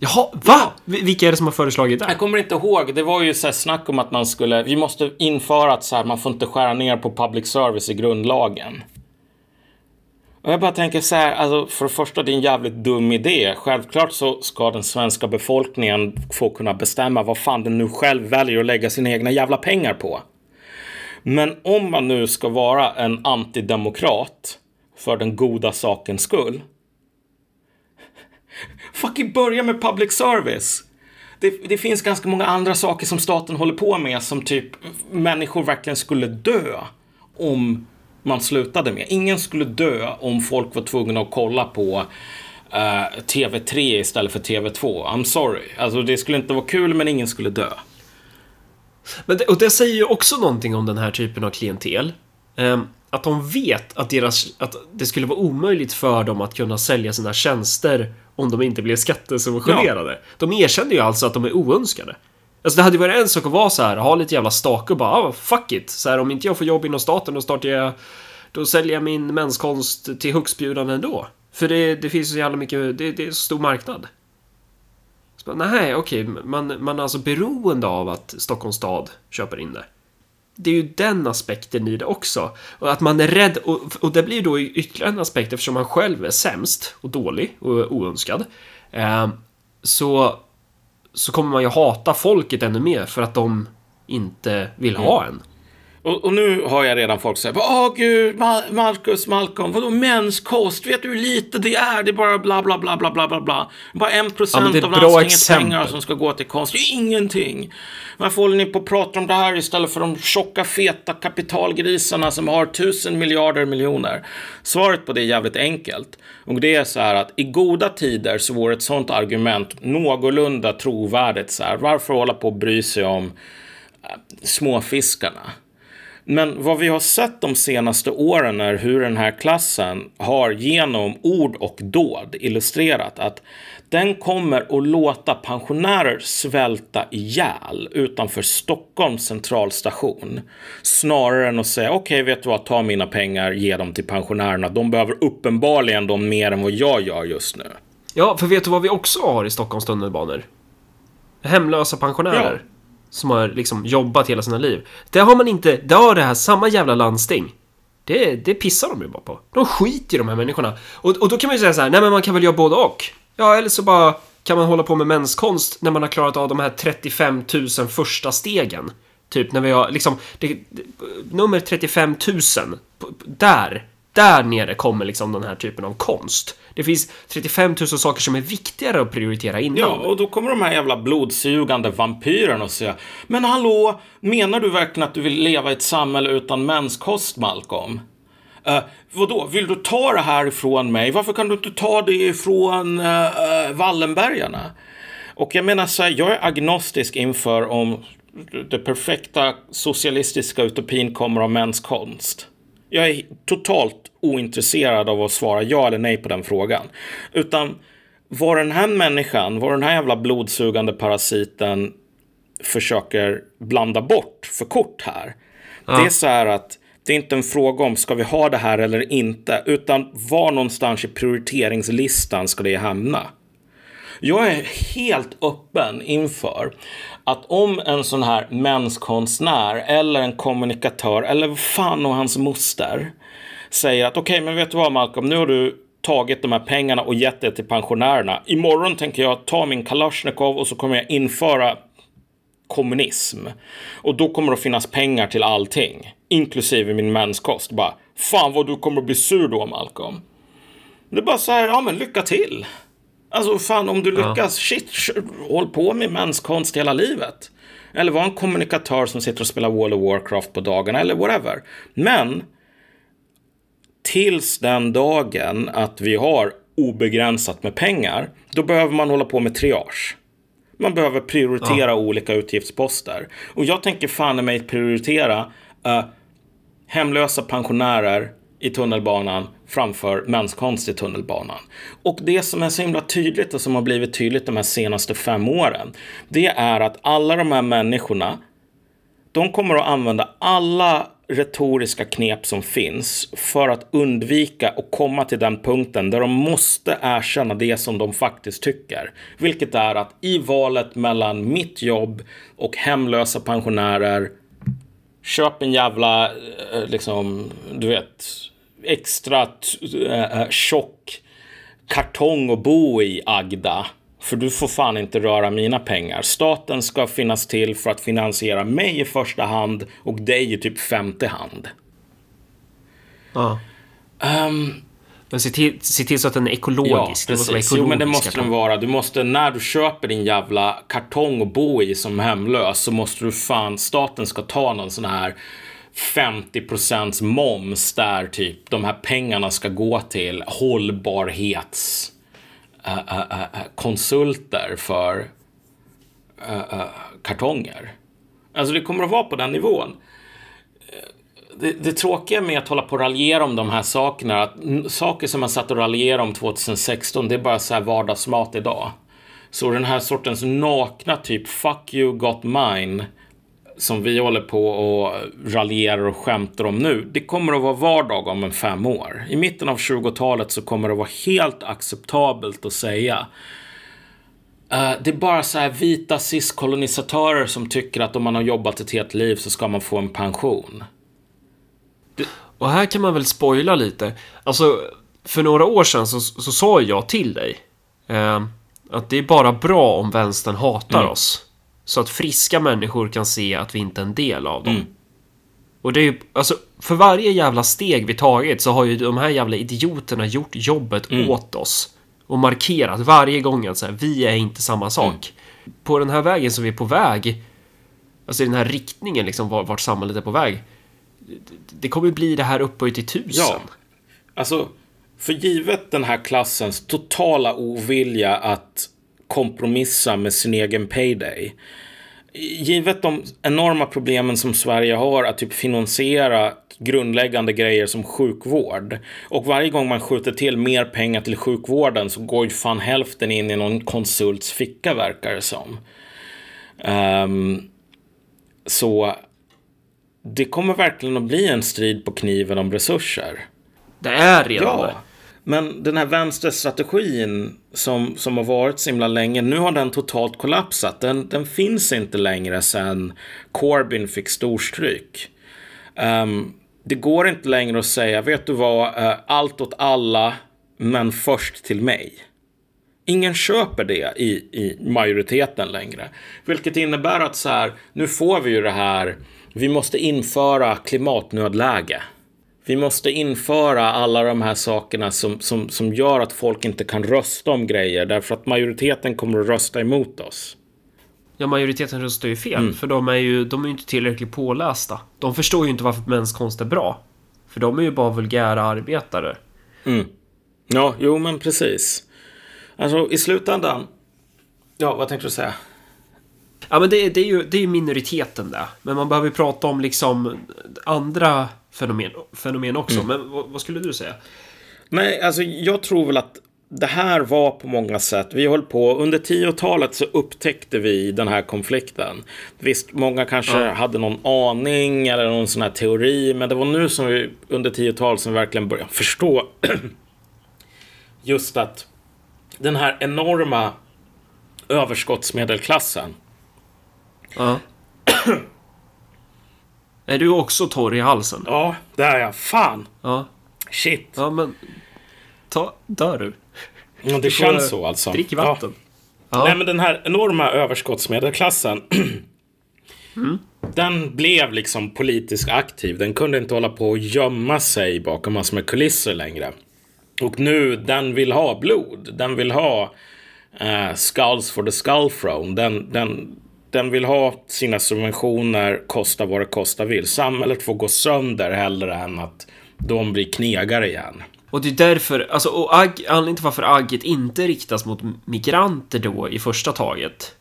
Jaha, va? Vilka är det som har föreslagit det? Jag kommer inte ihåg. Det var ju så här snack om att man skulle... Vi måste införa att så här, man får inte skära ner på public service i grundlagen. Och jag bara tänker så här, alltså för det första, det är en jävligt dum idé. Självklart så ska den svenska befolkningen få kunna bestämma vad fan den nu själv väljer att lägga sina egna jävla pengar på. Men om man nu ska vara en antidemokrat för den goda sakens skull. Fucking börja med public service. Det, det finns ganska många andra saker som staten håller på med som typ människor verkligen skulle dö om man slutade med. Ingen skulle dö om folk var tvungna att kolla på eh, uh, TV3 istället för TV2. I'm sorry. Alltså det skulle inte vara kul men ingen skulle dö. Men det, och det säger ju också någonting om den här typen av klientel. Um, att de vet att, deras, att det skulle vara omöjligt för dem att kunna sälja sina tjänster om de inte blev skattesubventionerade. De erkänner ju alltså att de är oönskade. Alltså det hade ju varit en sak att vara så här, ha lite jävla stake och bara ah, fuck it. Så här, om inte jag får jobb inom staten då startar jag då säljer jag min menskonst till högstbjudande ändå. För det, det finns så jävla mycket, det, det är så stor marknad. Så bara, nej, okej, man, man är alltså beroende av att Stockholms stad köper in det. Det är ju den aspekten i det också. Och att man är rädd, och, och det blir då ytterligare en aspekt eftersom man själv är sämst och dålig och oönskad. Eh, så, så kommer man ju hata folket ännu mer för att de inte vill ha en. Och, och nu har jag redan folk säger Åh gud, Ma- Marcus, Malcolm, vadå menskost? Vet du hur lite det är? Det är bara bla bla bla bla bla bla bla. Bara en Ja, procent ett av landstingets exempel. pengar som ska gå till konst. Det är ingenting. Varför håller ni på att prata om det här istället för de tjocka feta kapitalgrisarna som har tusen miljarder miljoner? Svaret på det är jävligt enkelt. Och det är så här att i goda tider så vore ett sånt argument någorlunda trovärdigt. Så här. Varför hålla på och bry sig om eh, småfiskarna? Men vad vi har sett de senaste åren är hur den här klassen har genom ord och dåd illustrerat att den kommer att låta pensionärer svälta ihjäl utanför Stockholms centralstation. Snarare än att säga okej, vet du vad, ta mina pengar, ge dem till pensionärerna. De behöver uppenbarligen dem mer än vad jag gör just nu. Ja, för vet du vad vi också har i Stockholms tunnelbanor? Hemlösa pensionärer. Ja. Som har liksom jobbat hela sina liv. Det har man inte, det har det här samma jävla landsting. Det, det pissar de ju bara på. De skiter i de här människorna. Och, och då kan man ju säga så här, nej men man kan väl göra både och. Ja, eller så bara kan man hålla på med menskonst när man har klarat av de här 35 000 första stegen. Typ när vi har liksom, det, det, nummer 35 000, där, där nere kommer liksom den här typen av konst. Det finns 35 000 saker som är viktigare att prioritera innan. Ja, och då kommer de här jävla blodsugande vampyrerna och säger Men hallå, menar du verkligen att du vill leva i ett samhälle utan menskost, Malcolm? Uh, vadå, vill du ta det här ifrån mig? Varför kan du inte ta det ifrån uh, Wallenbergarna? Och jag menar så här, jag är agnostisk inför om den perfekta socialistiska utopin kommer av mäns konst. Jag är totalt ointresserad av att svara ja eller nej på den frågan. Utan vad den här människan, vad den här jävla blodsugande parasiten försöker blanda bort för kort här. Ja. Det är så här att det är inte en fråga om ska vi ha det här eller inte, utan var någonstans i prioriteringslistan ska det hamna? Jag är helt öppen inför att om en sån här menskonstnär eller en kommunikatör eller fan och hans moster säger att okej, okay, men vet du vad Malcolm, nu har du tagit de här pengarna och gett det till pensionärerna. Imorgon tänker jag ta min Kalashnikov och så kommer jag införa kommunism. Och då kommer det att finnas pengar till allting, inklusive min menskost. Bara, fan vad du kommer att bli sur då Malcolm. Det är bara så här, ja men lycka till. Alltså fan om du lyckas, ja. shit, håll på med menskonst hela livet. Eller var en kommunikatör som sitter och spelar World of Warcraft på dagarna eller whatever. Men tills den dagen att vi har obegränsat med pengar, då behöver man hålla på med triage. Man behöver prioritera ja. olika utgiftsposter. Och jag tänker fan i mig prioritera uh, hemlösa pensionärer i tunnelbanan framför menskonst i tunnelbanan. Och det som är så himla tydligt och som har blivit tydligt de här senaste fem åren, det är att alla de här människorna, de kommer att använda alla retoriska knep som finns för att undvika och komma till den punkten där de måste erkänna det som de faktiskt tycker. Vilket är att i valet mellan mitt jobb och hemlösa pensionärer Köp en jävla, eh, liksom, du vet, extra äh, tjock kartong att bo i, Agda. För du får fan inte röra mina pengar. Staten ska finnas till för att finansiera mig i första hand och dig i typ femte hand. Ja. Um, men se till, se till så att den är ekologisk. Ja, precis. Jo, men det måste den vara. Du måste, när du köper din jävla kartong att bo i som hemlös så måste du fan, staten ska ta någon sån här 50% moms där typ de här pengarna ska gå till hållbarhets uh, uh, uh, konsulter för eh, eh, kartonger. Alltså det kommer att vara på den nivån. Eh, det, det tråkiga med att hålla på och raljera om de här sakerna, att saker som man satt och raljerade om 2016, det är bara så här vardagsmat idag. Så den här sortens nakna typ fuck you got mine som vi håller på och raljerar och skämtar om nu, det kommer att vara vardag om en fem år. I mitten av 20-talet så kommer det att vara helt acceptabelt att säga Uh, det är bara så här vita cis-kolonisatörer som tycker att om man har jobbat ett helt liv så ska man få en pension. Det... Och här kan man väl spoila lite. Alltså, för några år sedan så, så sa jag till dig uh, att det är bara bra om vänstern hatar mm. oss. Så att friska människor kan se att vi inte är en del av dem. Mm. Och det är ju, alltså, för varje jävla steg vi tagit så har ju de här jävla idioterna gjort jobbet mm. åt oss. Och markerat varje gång att så här, vi är inte samma sak. Mm. På den här vägen som vi är på väg, alltså i den här riktningen liksom vart samhället är på väg. Det kommer bli det här upphöjt i tusen. Ja, alltså för givet den här klassens totala ovilja att kompromissa med sin egen payday. Givet de enorma problemen som Sverige har att typ finansiera grundläggande grejer som sjukvård. Och varje gång man skjuter till mer pengar till sjukvården så går ju fan hälften in i någon konsults ficka verkar det som. Um, så det kommer verkligen att bli en strid på kniven om resurser. Det är redan ja. Men den här vänsterstrategin som, som har varit så himla länge, nu har den totalt kollapsat. Den, den finns inte längre sedan Corbyn fick storstryk. Um, det går inte längre att säga, vet du vad, uh, allt åt alla, men först till mig. Ingen köper det i, i majoriteten längre. Vilket innebär att så här, nu får vi ju det här, vi måste införa klimatnödläge. Vi måste införa alla de här sakerna som, som, som gör att folk inte kan rösta om grejer därför att majoriteten kommer att rösta emot oss. Ja, majoriteten röstar ju fel, mm. för de är ju de är inte tillräckligt pålästa. De förstår ju inte varför menskonst är bra. För de är ju bara vulgära arbetare. Mm. Ja, jo men precis. Alltså i slutändan. Ja, vad tänkte du säga? Ja, men det, det är ju det är ju minoriteten där. Men man behöver ju prata om liksom andra fenomen, fenomen också. Men vad, vad skulle du säga? Nej, alltså jag tror väl att det här var på många sätt, vi höll på, under 10-talet så upptäckte vi den här konflikten. Visst, många kanske Ja. hade någon aning eller någon sån här teori, men det var nu som vi under 10-talet som vi verkligen började förstå just att den här enorma överskottsmedelklassen, Ja. är du också torr i halsen? ja, det är jag, fan, Ja. shit, Ja, men... Ta, dör du? ja, det känns så alltså. Drick vatten. Ja. Nej, men den här enorma överskottsmedelklassen. Den blev liksom politiskt aktiv. Den kunde inte hålla på och gömma sig bakom massor med kulisser längre. Och nu, den vill ha blod. Den vill ha eh, skulls for the skull throne. Den, den, den vill ha sina subventioner, kosta vad det kosta vill. Samhället får gå sönder hellre än att de blir knegare igen. Och det är därför, alltså, och agg, anledningen till varför agget inte riktas mot migranter då i första taget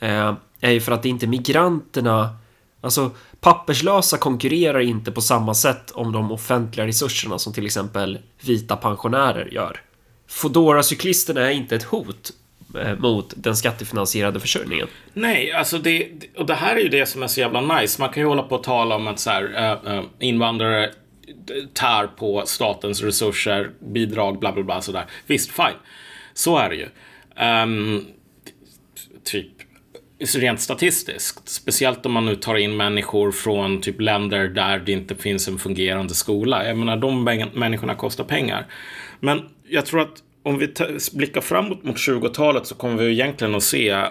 eh, är ju för att det inte är migranterna, alltså papperslösa konkurrerar inte på samma sätt om de offentliga resurserna som till exempel vita pensionärer gör. Fodora-cyklisterna är inte ett hot Eh, mot den skattefinansierade försörjningen. Nej, alltså det, och det här är ju det som är så jävla nice. Man kan ju hålla på och tala om att så här, äh, invandrare tär på statens resurser, bidrag, bla bla bla sådär. Visst, fine. Så är det ju. Um, typ rent statistiskt, speciellt om man nu tar in människor från typ länder där det inte finns en fungerande skola. Jag menar, de människorna kostar pengar. Men jag tror att om vi blickar framåt mot 20-talet så kommer vi egentligen att se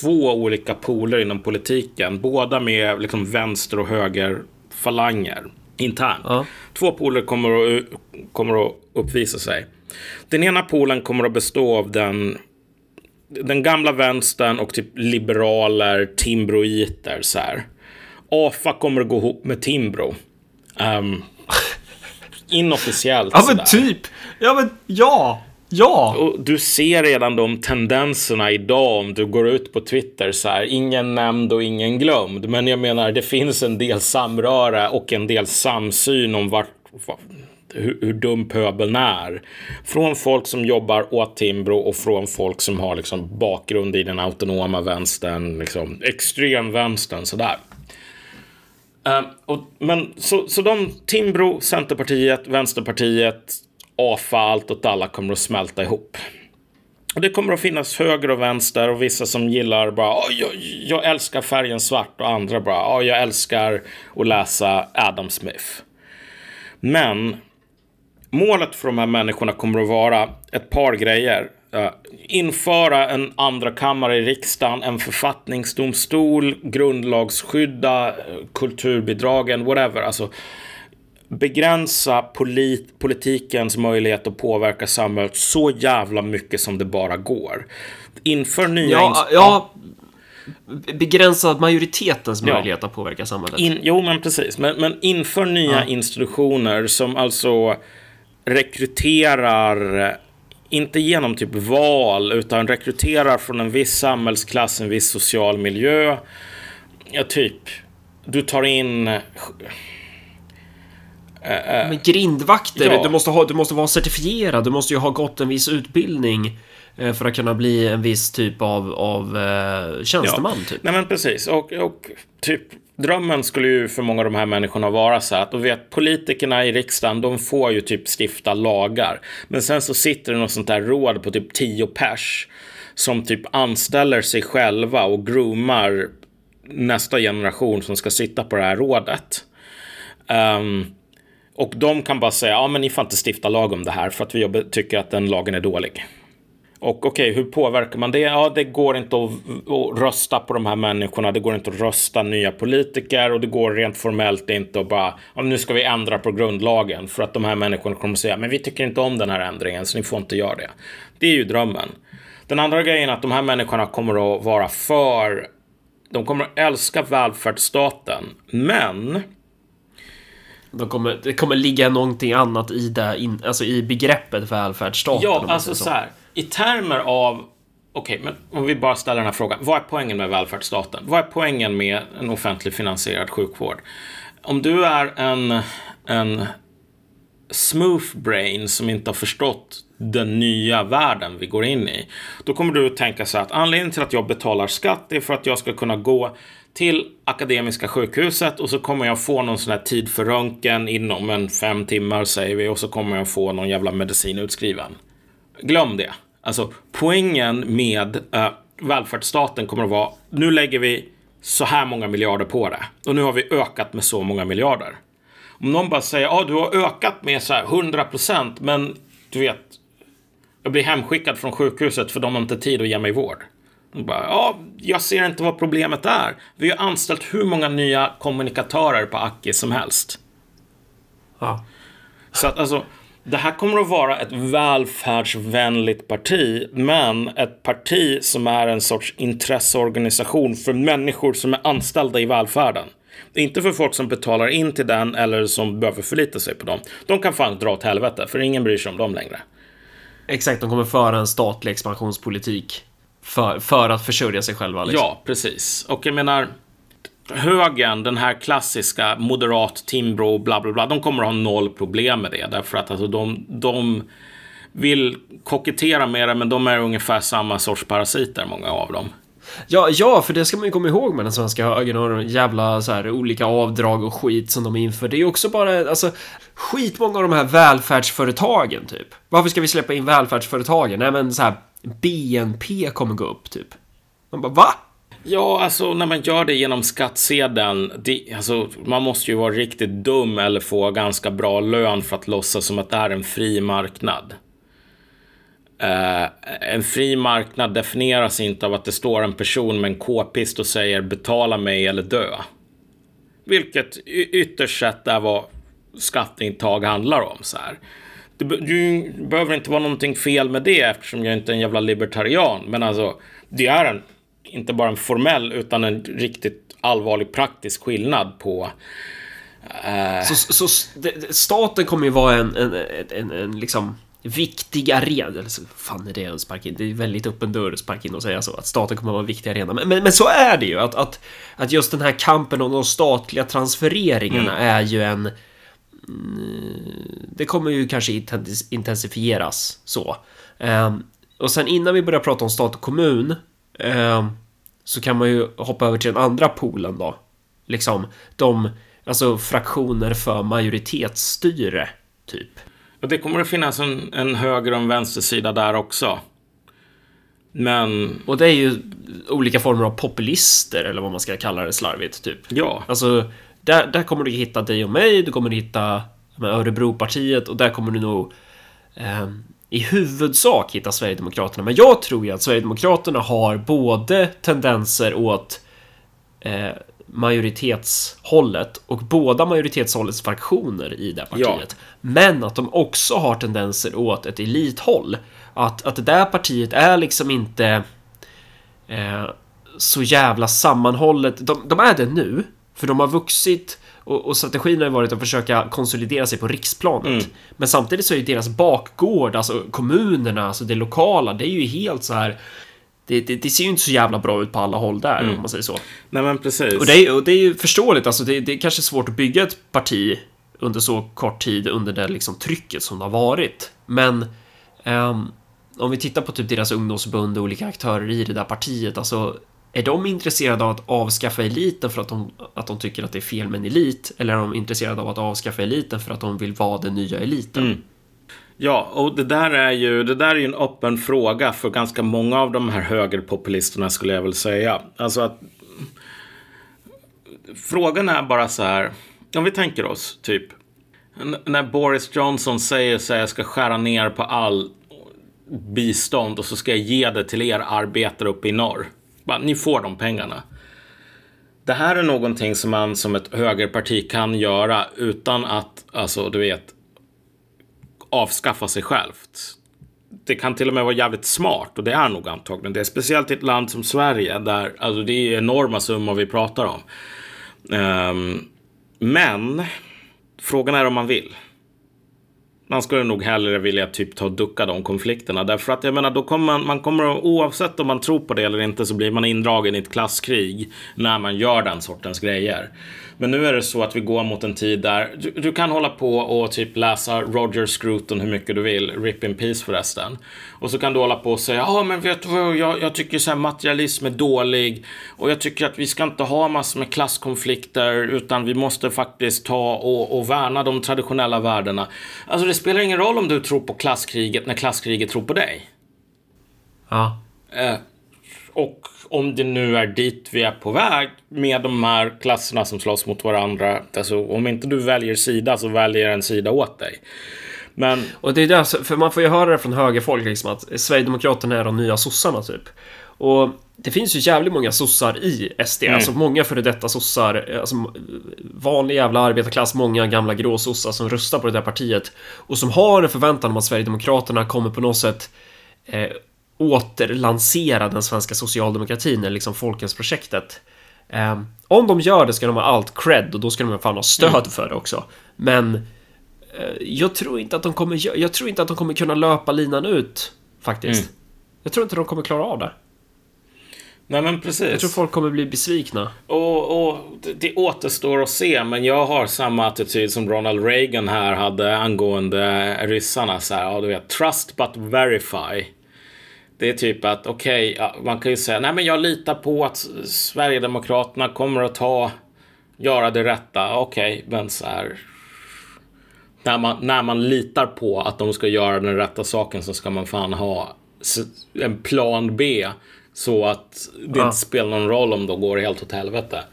två olika poler inom politiken. Båda med liksom vänster och höger falanger internt. Ja. Två poler kommer att, kommer att uppvisa sig. Den ena polen kommer att bestå av den den gamla vänstern och typ liberaler, timbroiter så här. AFA kommer att gå ihop med Timbro. Um, inofficiellt Ja men typ! Ja men ja! Ja! Och du ser redan de tendenserna idag om du går ut på Twitter så här. Ingen nämnd och ingen glömd. Men jag menar, det finns en del samröre och en del samsyn om vart, va- hur, hur dum pöbeln är. Från folk som jobbar åt Timbro och från folk som har liksom bakgrund i den autonoma vänstern, liksom extremvänstern sådär. Uh, och, men så, så de, Timbro, Centerpartiet, Vänsterpartiet, AFA, allt åt alla kommer att smälta ihop. Och det kommer att finnas höger och vänster och vissa som gillar bara jag, jag älskar färgen svart och andra bara jag älskar att läsa Adam Smith. Men målet för de här människorna kommer att vara ett par grejer. Eh, införa en andra kammare i riksdagen, en författningsdomstol, grundlagsskydda eh, kulturbidragen, whatever. Alltså begränsa polit, politikens möjlighet att påverka samhället så jävla mycket som det bara går. Inför nya... Ja, ja begränsad majoritetens Ja. möjlighet att påverka samhället. In, jo, men precis. Men, men inför nya Ja. institutioner som alltså rekryterar, inte genom typ val, utan rekryterar från en viss samhällsklass, en viss social miljö. Ja, typ. Du tar in... Men grindvakter, Ja. du, måste ha, du måste vara certifierad, du måste ju ha gått en viss utbildning eh, för att kunna bli en viss typ av, av eh, tjänsteman. Typ. Nej, men precis. Och, och typ drömmen skulle ju för många av de här människorna vara så att, och vet, politikerna i riksdagen, de får ju typ stifta lagar. Men sen så sitter det något sånt där råd på typ 10 pers som typ anställer sig själva och groomar nästa generation som ska sitta på det här rådet. Ehm, och de kan bara säga, ja men ni får inte stifta lag om det här för att vi tycker att den lagen är dålig. Och okej, hur påverkar man det? Ja, det går inte att, att rösta på de här människorna. Det går inte att rösta nya politiker och det går rent formellt inte att bara, ja, nu ska vi ändra på grundlagen för att de här människorna kommer att säga, men vi tycker inte om den här ändringen så ni får inte göra det. Det är ju drömmen. Den andra grejen är att de här människorna kommer att vara för, de kommer att älska välfärdsstaten, men de kommer, det kommer ligga någonting annat i, det, in, alltså i begreppet välfärdsstat. Ja, alltså säger så här. I termer av Okej, men om vi bara ställer den här frågan. Vad är poängen med välfärdsstaten? Vad är poängen med en offentligt finansierad sjukvård? Om du är en, en smooth brain som inte har förstått den nya världen vi går in i. Då kommer du att tänka så att anledningen till att jag betalar skatt är för att jag ska kunna gå till Akademiska sjukhuset och så kommer jag få någon sån här tid för röntgen inom en fem timmar säger vi och så kommer jag få någon jävla medicin utskriven. Glöm det. Alltså poängen med äh, välfärdsstaten kommer att vara nu lägger vi så här många miljarder på det och nu har vi ökat med så många miljarder. Om någon bara säger ja, du har ökat med så här 100 procent, men du vet, jag blir hemskickad från sjukhuset för de har inte tid att ge mig vård. Bara, ja, jag ser inte vad problemet är. Vi har anställt hur många nya kommunikatörer på Aki som helst. Ja. Så att alltså, det här kommer att vara ett välfärdsvänligt parti, men ett parti som är en sorts intresseorganisation för människor som är anställda i välfärden. Inte för folk som betalar in till den eller som behöver förlita sig på dem. De kan fan dra åt helvete, för ingen bryr sig om dem längre. Exakt, de kommer föra en statlig expansionspolitik för, för att försörja sig själva. Liksom. Ja, precis. Och jag menar, högern, den här klassiska moderat, Timbro, bla bla bla, de kommer att ha noll problem med det. Därför att alltså, de, de vill kokettera med det, men de är ungefär samma sorts parasiter, många av dem. Ja, ja, för det ska man ju komma ihåg med den svenska högern och de jävla så här olika avdrag och skit som de inför. Det är ju också bara, alltså, skitmånga av de här välfärdsföretagen typ. Varför ska vi släppa in välfärdsföretagen? Nej, men så här, BNP kommer gå upp typ. Man bara, va? Ja, alltså när man gör det genom skattsedeln, det, alltså, man måste ju vara riktigt dum eller få ganska bra lön för att låtsas som att det är en fri marknad. Uh, en fri marknad definieras inte av att det står en person med en k-pist och säger betala mig eller dö. Vilket ytterst sett är vad skatteintag handlar om. Så här. Det, det behöver inte vara någonting fel med det eftersom jag inte är en jävla libertarian. Men alltså, det är en, inte bara en formell utan en riktigt allvarlig praktisk skillnad på uh... så, så det, staten kommer ju vara en, en, en, en, en liksom viktig arena. Eller så, fan är det en spark in? Det är väldigt öppen dörr spark in och säga så. Att staten kommer att vara en viktig arena. Men, men, men, så är det ju. Att, att, att just den här kampen om de statliga transfereringarna mm. är ju en... Mm, det kommer ju kanske intensifieras så. Um, och sen innan vi börjar prata om stat och kommun um, så kan man ju hoppa över till den andra polen då. Liksom de, alltså fraktioner för majoritetsstyre, typ. Och det kommer att finnas en, en höger och en vänstersida där också. Men... Och det är ju olika former av populister, eller vad man ska kalla det slarvigt, typ. Ja. Alltså, där, där kommer du hitta dig och mig, du kommer hitta Örebropartiet och där kommer du nog eh, i huvudsak hitta Sverigedemokraterna. Men jag tror ju att Sverigedemokraterna har både tendenser åt eh, majoritetshållet och båda majoritetshållets fraktioner i det partiet. Ja. Men att de också har tendenser åt ett elithåll. Att, att det där partiet är liksom inte eh, så jävla sammanhållet. De, de, är det nu, för de har vuxit och, och strategin har varit att försöka konsolidera sig på riksplanet. Mm. Men samtidigt så är ju deras bakgård, alltså kommunerna, alltså det lokala, det är ju helt så här det, det, det, ser ju inte så jävla bra ut på alla håll där, mm. om man säger så. Nej, men precis. Och det är, och det är ju förståeligt, alltså det, det är kanske svårt att bygga ett parti under så kort tid under det liksom trycket som det har varit. Men um, om vi tittar på typ deras ungdomsförbund och olika aktörer i det där partiet, alltså är de intresserade av att avskaffa eliten för att de, att de tycker att det är fel med en elit? Eller är de intresserade av att avskaffa eliten för att de vill vara den nya eliten? Mm. Ja, och det där är ju det där är ju en öppen fråga för ganska många av de här högerpopulisterna skulle jag väl säga. Alltså att frågan är bara så här. Om vi tänker oss typ när Boris Johnson säger att jag ska skära ner på all bistånd och så ska jag ge det till er arbetare uppe i norr. Bara, ni får de pengarna. Det här är någonting som man som ett högerparti kan göra utan att, alltså du vet, avskaffa sig självt. Det kan till och med vara jävligt smart och det är nog antagligen det. Speciellt i ett land som Sverige där alltså det är enorma summor vi pratar om. Um, men frågan är om man vill man skulle nog hellre vilja typ ta och ducka de konflikterna. Därför att jag menar, då kommer man, man kommer oavsett om man tror på det eller inte så blir man indragen i ett klasskrig när man gör den sortens grejer. Men nu är det så att vi går mot en tid där du, du kan hålla på och typ läsa Roger Scruton hur mycket du vill, Rip in Peace förresten. Och så kan du hålla på och säga, ja men vet du vad, jag, jag tycker så här materialism är dålig och jag tycker att vi ska inte ha massor med klasskonflikter utan vi måste faktiskt ta och, och värna de traditionella värdena. Alltså det spelar ingen roll om du tror på klasskriget när klasskriget tror på dig. Ja. Eh, och om det nu är dit vi är på väg med de här klasserna som slåss mot varandra. Alltså om inte du väljer sida så väljer en sida åt dig. Men... Och det är där, för man får ju höra det från högerfolk liksom att Sverigedemokraterna är de nya sossarna typ. Och det finns ju jävligt många sossar i SD, mm. alltså många före detta sossar, alltså vanlig jävla arbetarklass, många gamla gråsossar som röstar på det där partiet och som har en förväntan om att Sverigedemokraterna kommer på något sätt eh, återlansera den svenska socialdemokratin, eller liksom Folkhemsprojektet. Eh, om de gör det ska de ha allt cred och då ska de fan ha stöd mm. för det också. Men eh, jag tror inte att de kommer, jag tror inte att de kommer kunna löpa linan ut faktiskt. Mm. Jag tror inte de kommer klara av det. Nej men precis. Jag tror folk kommer bli besvikna. Och, och det, det återstår att se, men jag har samma attityd som Ronald Reagan här hade angående ryssarna. Så här, ja, du vet, trust but verify. Det är typ att okej, okay, ja, man kan ju säga nej men jag litar på att Sverigedemokraterna kommer att ta, göra det rätta. Okej, okay, men så här. När man, när man litar på att de ska göra den rätta saken så ska man fan ha en plan B. Så att det ja. inte spelar någon roll om det går helt åt helvete.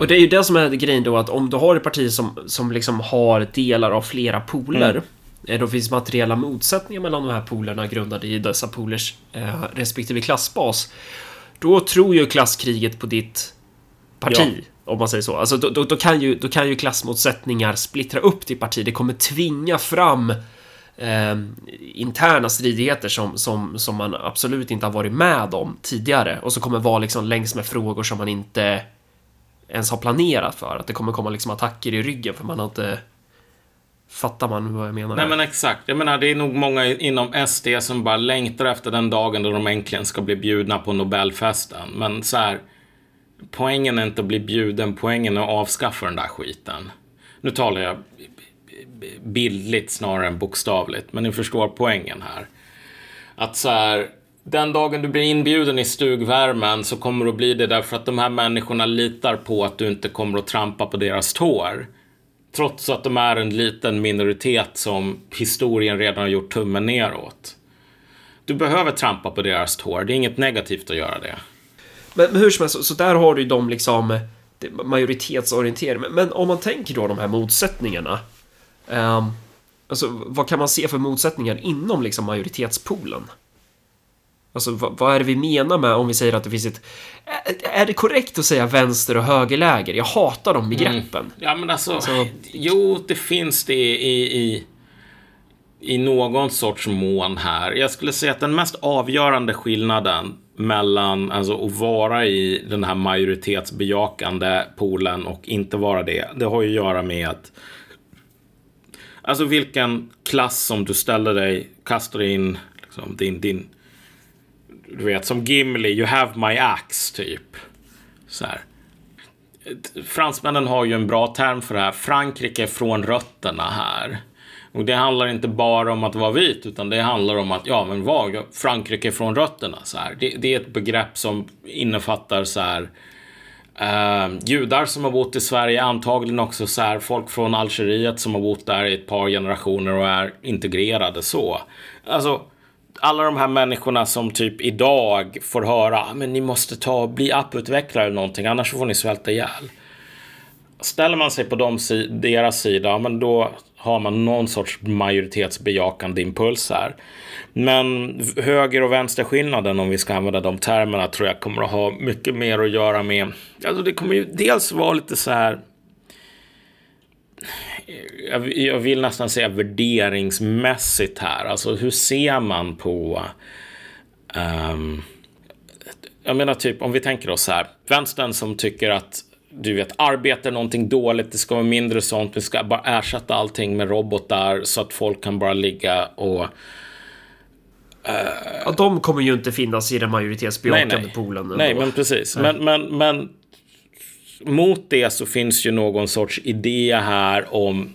Och det är ju det som är grejen då att om du har ett parti som, som liksom har delar av flera poler mm Eh, då finns materiella motsättningar mellan de här polerna grundade i dessa polers eh, respektive klassbas. Då tror ju klasskriget på ditt parti. Ja. Om man säger så. Alltså, då, då, då, kan ju, då kan ju klassmotsättningar splittra upp ditt parti. Det kommer tvinga fram eh, interna stridigheter som, som, som man absolut inte har varit med om tidigare och så kommer vara liksom längs med frågor som man inte ens har planerat för. Att det kommer komma liksom attacker i ryggen för man har inte Fattar man vad jag menar? Nej men exakt. Jag menar det är nog många inom SD som bara längtar efter den dagen då de äntligen ska bli bjudna på Nobelfesten. Men så här. Poängen är inte att bli bjuden, poängen är att avskaffa den där skiten. Nu talar jag bildligt snarare än bokstavligt, men ni förstår poängen här. Att så här, den dagen du blir inbjuden i stugvärmen så kommer du att bli det därför att de här människorna litar på att du inte kommer att trampa på deras tår. Trots att de är en liten minoritet som historien redan har gjort tummen neråt. Du behöver trampa på deras tår. Det är inget negativt att göra det. Men, men hur som helst, så, så där har du ju de liksom majoritetsorientering. Men, men, om man tänker då de här motsättningarna. Um, alltså, vad kan man se för motsättningar inom liksom majoritetspoolen? Alltså vad, vad, är det vi menar med om vi säger att det finns ett... Är, det korrekt att säga vänster och högerläger? Jag hatar de begreppen. Mm. Ja men alltså, alltså, jo det finns det i, i, i någon sorts mån här. Jag skulle säga att den mest avgörande skillnaden mellan alltså, att vara i den här majoritetsbejakande polen och inte vara det, det har ju att göra med att Alltså vilken klass som du ställer dig, kastar in liksom, din, din du vet, som Gimli, you have my axe, typ. Så här. Fransmännen har ju en bra term för det här. Frankrike från rötterna här. Och det handlar inte bara om att vara vit, utan det handlar om att, ja men vad, Frankrike från rötterna. Så här. Det, det är ett begrepp som innefattar så här, Uh, judar som har bott i Sverige, antagligen också så här, folk från Algeriet som har bott där i ett par generationer och är integrerade så. Alltså, alla de här människorna som typ idag får höra ah, men ni måste ta bli apputvecklare eller någonting annars får ni svälta ihjäl. Ställer man sig på dem, deras sida, men då har man någon sorts majoritetsbejakande impuls här. Men höger och vänsterskillnaden, om vi ska använda de termerna, tror jag kommer att ha mycket mer att göra med... Alltså det kommer ju dels vara lite så här jag vill nästan säga värderingsmässigt här. Alltså hur ser man på... Um, jag menar typ om vi tänker oss här. Vänstern som tycker att du vet, arbete är någonting dåligt, det ska vara mindre sånt, vi ska bara ersätta allting med robotar så att folk kan bara ligga och... Ja, de kommer ju inte finnas i den majoritetsbejakande nej, nej. poolen. Nej, men precis. Men, men, men mot det så finns ju någon sorts idé här om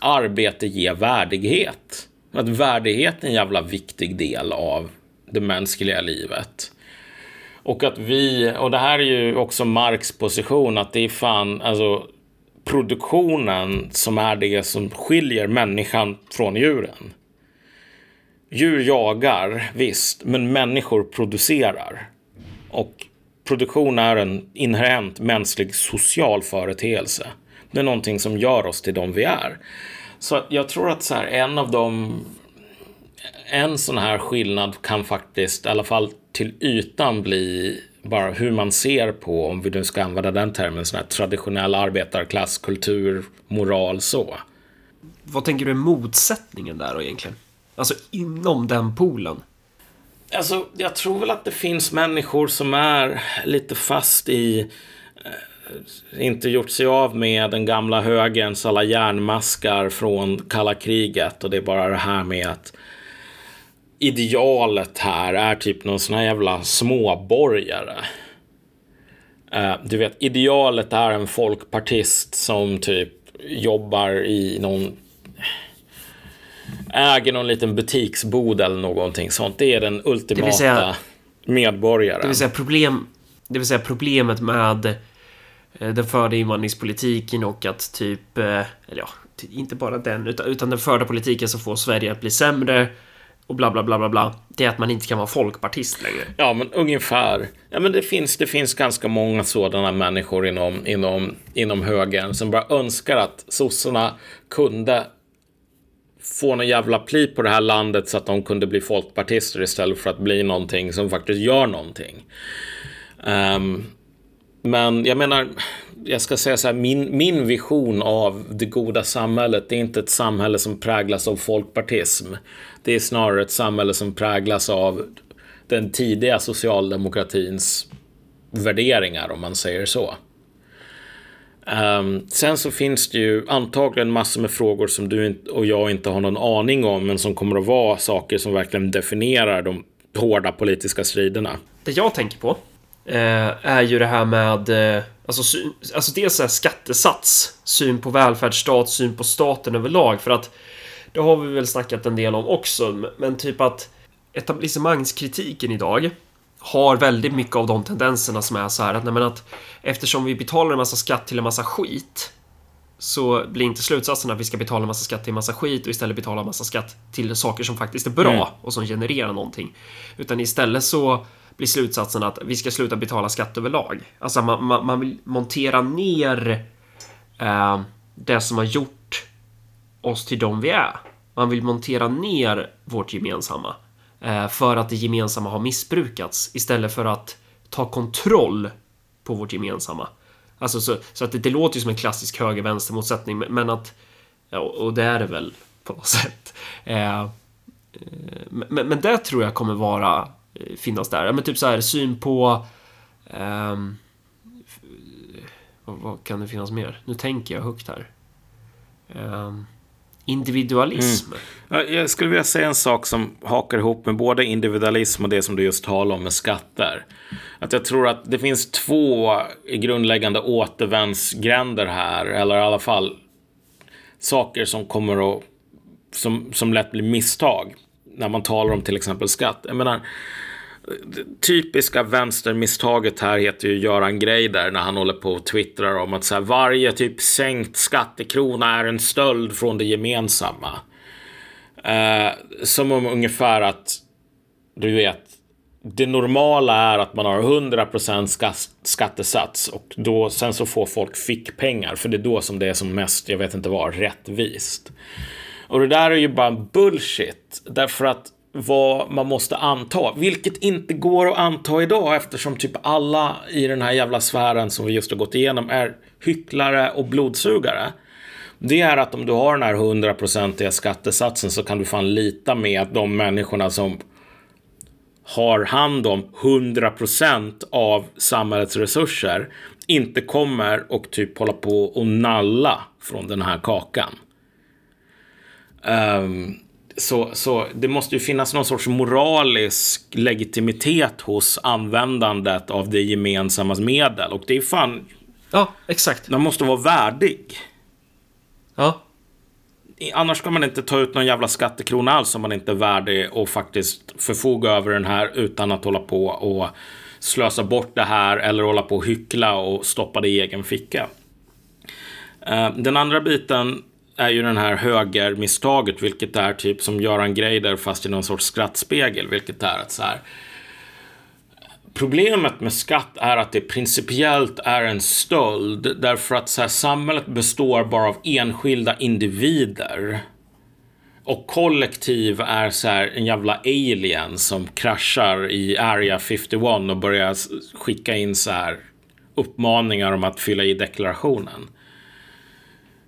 arbete ger värdighet. Att värdighet är en jävla viktig del av det mänskliga livet. Och att vi, och det här är ju också Marx position, att det är fan, alltså produktionen som är det som skiljer människan från djuren. Djur jagar, visst, men människor producerar. Och produktion är en inherent mänsklig social företeelse. Det är någonting som gör oss till de vi är. Så jag tror att så här, en av de... En sån här skillnad kan faktiskt, i alla fall till ytan, bli bara hur man ser på, om vi nu ska använda den termen, sån här traditionell arbetarklass, kultur, moral, så. Vad tänker du är motsättningen där då egentligen? Alltså inom den poolen? Alltså, jag tror väl att det finns människor som är lite fast i eh, inte gjort sig av med den gamla högerns alla järnmaskar från kalla kriget och det är bara det här med att idealet här är typ någon sån här jävla småborgare. Uh, du vet, idealet är en folkpartist som typ jobbar i någon äger någon liten butiksbod eller någonting sånt. Det är den ultimata säga, medborgaren. Det vill säga problem, det vill säga problemet med eh, den förda invandringspolitiken och att typ, eh, eller ja, inte bara den, utan, utan den förda politiken som får Sverige att bli sämre och bla bla bla bla bla. Det är att man inte kan vara folkpartist längre. Ja, men ungefär. Ja, men det finns, det finns ganska många sådana människor inom, inom, inom högern som bara önskar att sossarna kunde få någon jävla pli på det här landet så att de kunde bli folkpartister istället för att bli någonting som faktiskt gör någonting. Um, men jag menar, jag ska säga så här, min, min vision av det goda samhället, det är inte ett samhälle som präglas av folkpartism. Det är snarare ett samhälle som präglas av den tidiga socialdemokratins värderingar, om man säger så. Um, sen så finns det ju antagligen massor med frågor som du och jag inte har någon aning om, men som kommer att vara saker som verkligen definierar de hårda politiska striderna. Det jag tänker på är ju det här med eh, alltså, syn, alltså dels här skattesats, syn på välfärdsstat, syn på staten överlag, för att det har vi väl snackat en del om också, men typ att etablissemangskritiken idag har väldigt mycket av de tendenserna som är så här att, nej, men att eftersom vi betalar en massa skatt till en massa skit så blir inte slutsatsen att vi ska betala en massa skatt till en massa skit och istället betala en massa skatt till saker som faktiskt är bra mm. och som genererar någonting. Utan istället så blir slutsatsen att vi ska sluta betala skatt överlag. Alltså man, man, man vill montera ner eh, det som har gjort oss till de vi är. Man vill montera ner vårt gemensamma. Eh, för att det gemensamma har missbrukats istället för att ta kontroll på vårt gemensamma. Alltså så, så att det, det låter ju som en klassisk höger-vänster motsättning, men att och det är det väl på något sätt. Eh, eh, men, men det tror jag kommer vara Eh, finnas där. Men typ så här syn på Um, vad, vad, kan det finnas mer? Nu tänker jag högt här. Um, individualism. Mm. Jag skulle vilja säga en sak som hakar ihop med både individualism och det som du just talade om med skatter. Att jag tror att det finns två grundläggande återvändsgränder här, eller i alla fall saker som kommer att som, som lätt blir misstag när man talar om till exempel skatt. Jag menar, typiska vänstermisstaget här heter ju Göran Greider när han håller på och twittrar om att så här, varje typ sänkt skattekrona är en stöld från det gemensamma. Eh, som om ungefär att, du vet, det normala är att man har 100% skatt, skattesats och då sen så får folk fickpengar för det är då som det är som mest, jag vet inte vad, rättvist. Och det där är ju bara bullshit därför att vad man måste anta, vilket inte går att anta idag eftersom typ alla i den här jävla sfären som vi just har gått igenom är hycklare och blodsugare. Det är att om du har den här hundraprocentiga skattesatsen så kan du fan lita med att de människorna som har hand om 100% av samhällets resurser inte kommer och typ hålla på och nalla från den här kakan. Um, så, så det måste ju finnas någon sorts moralisk legitimitet hos användandet av det gemensammas medel. Och det är fan... Ja, exakt. Man måste vara värdig. Ja. Annars ska man inte ta ut någon jävla skattekrona alls om man inte är värdig och faktiskt förfoga över den här utan att hålla på och slösa bort det här eller hålla på och hyckla och stoppa det i egen ficka. Eh, den andra biten är ju den här högermisstaget, vilket är typ som Göran Greider fast i någon sorts skrattspegel, vilket är att så här. Problemet med skatt är att det principiellt är en stöld därför att så här, samhället består bara av enskilda individer. Och kollektiv är så här en jävla alien som kraschar i Area 51 och börjar skicka in så här uppmaningar om att fylla i deklarationen.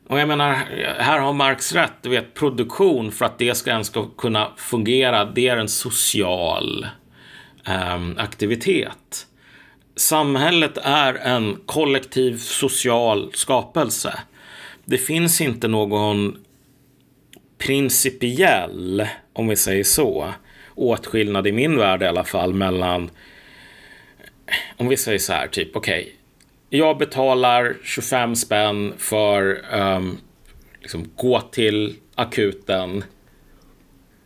Och jag menar, här har Marx rätt. Du vet, produktion för att det ska ens ska kunna fungera, det är en social eh, aktivitet. Samhället är en kollektiv social skapelse. Det finns inte någon principiell, om vi säger så, åtskillnad i min värld i alla fall mellan, om vi säger så här, typ okej, okay, jag betalar 25 spänn för um, liksom gå till akuten.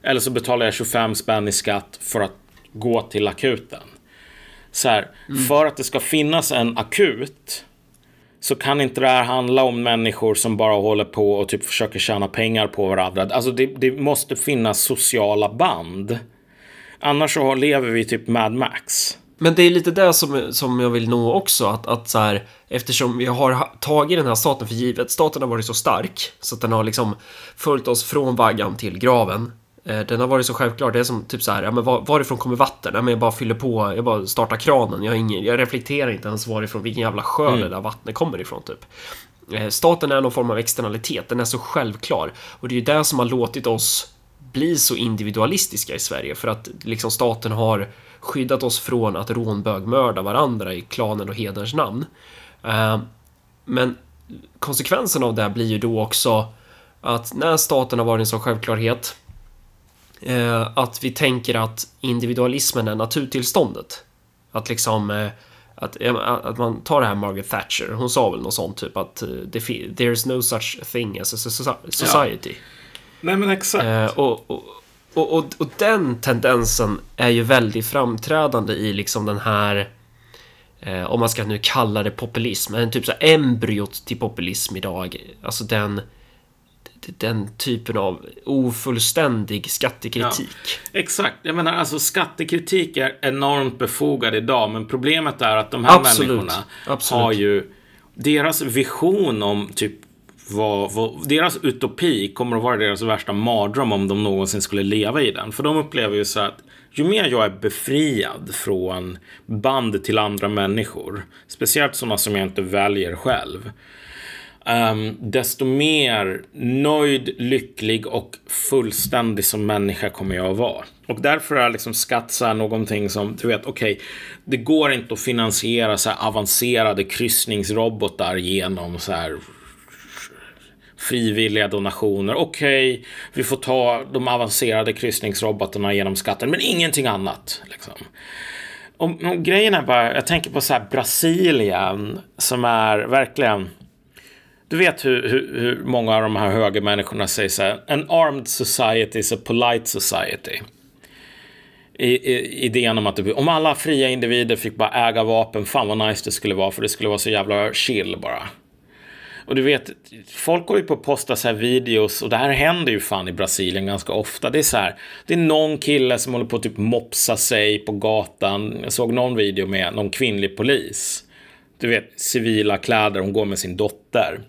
Eller så betalar jag 25 spänn i skatt för att gå till akuten. Så här, mm. för att det ska finnas en akut så kan inte det här handla om människor som bara håller på och typ försöker tjäna pengar på varandra. Alltså det, det måste finnas sociala band. Annars så lever vi typ Mad Max. Men det är lite det som, som jag vill nå också, att, att så här, eftersom vi har tagit den här staten för givet, staten har varit så stark så att den har liksom följt oss från vaggan till graven. Eh, den har varit så självklar, det är som typ så här, ja men var, varifrån kommer vatten? Ja men jag bara fyller på, jag bara startar kranen, jag, ingen, jag reflekterar inte ens varifrån, vilken jävla sjö mm. det där vattnet kommer ifrån typ. Eh, staten är någon form av externalitet, den är så självklar. Och det är ju det som har låtit oss bli så individualistiska i Sverige, för att liksom staten har skyddat oss från att rånbögmörda varandra i klanen och hederns namn. Eh, men konsekvensen av det blir ju då också att när staten har varit en sån självklarhet eh, att vi tänker att individualismen är naturtillståndet. Att liksom eh, att, att man tar det här Margaret Thatcher, hon sa väl något sånt typ att there's no such thing as a society. Ja. Nej men exakt. och, och och, och, och den tendensen är ju väldigt framträdande i liksom den här eh, om man ska nu kalla det populism, en typ så embryot till populism idag. Alltså den den typen av ofullständig skattekritik. Ja, exakt. Jag menar, alltså skattekritik är enormt befogad idag, men problemet är att de här Absolut. människorna Absolut. har ju deras vision om typ vad, vad, deras utopi kommer att vara deras värsta mardröm om de någonsin skulle leva i den. För de upplever ju så att ju mer jag är befriad från band till andra människor, speciellt sådana som jag inte väljer själv, um, desto mer nöjd, lycklig och fullständig som människa kommer jag att vara. Och därför är liksom skatt så här någonting som, du vet, okej, okay, det går inte att finansiera så här avancerade kryssningsrobotar genom så här frivilliga donationer. Okej, okay, vi får ta de avancerade kryssningsrobotarna genom skatten, men ingenting annat. Liksom. Och, och grejen är bara, jag tänker på så här Brasilien som är verkligen du vet hur, hur, hur många av de här högermänniskorna säger så här. En armed society is a polite society. I, i, idén om att det, om alla fria individer fick bara äga vapen, fan vad nice det skulle vara, för det skulle vara så jävla chill bara. Och du vet, folk går ju på att posta så här videos och det här händer ju fan i Brasilien ganska ofta. Det är så här, det är någon kille som håller på att typ mopsa sig på gatan. Jag såg någon video med någon kvinnlig polis. Du vet, civila kläder, hon går med sin dotter.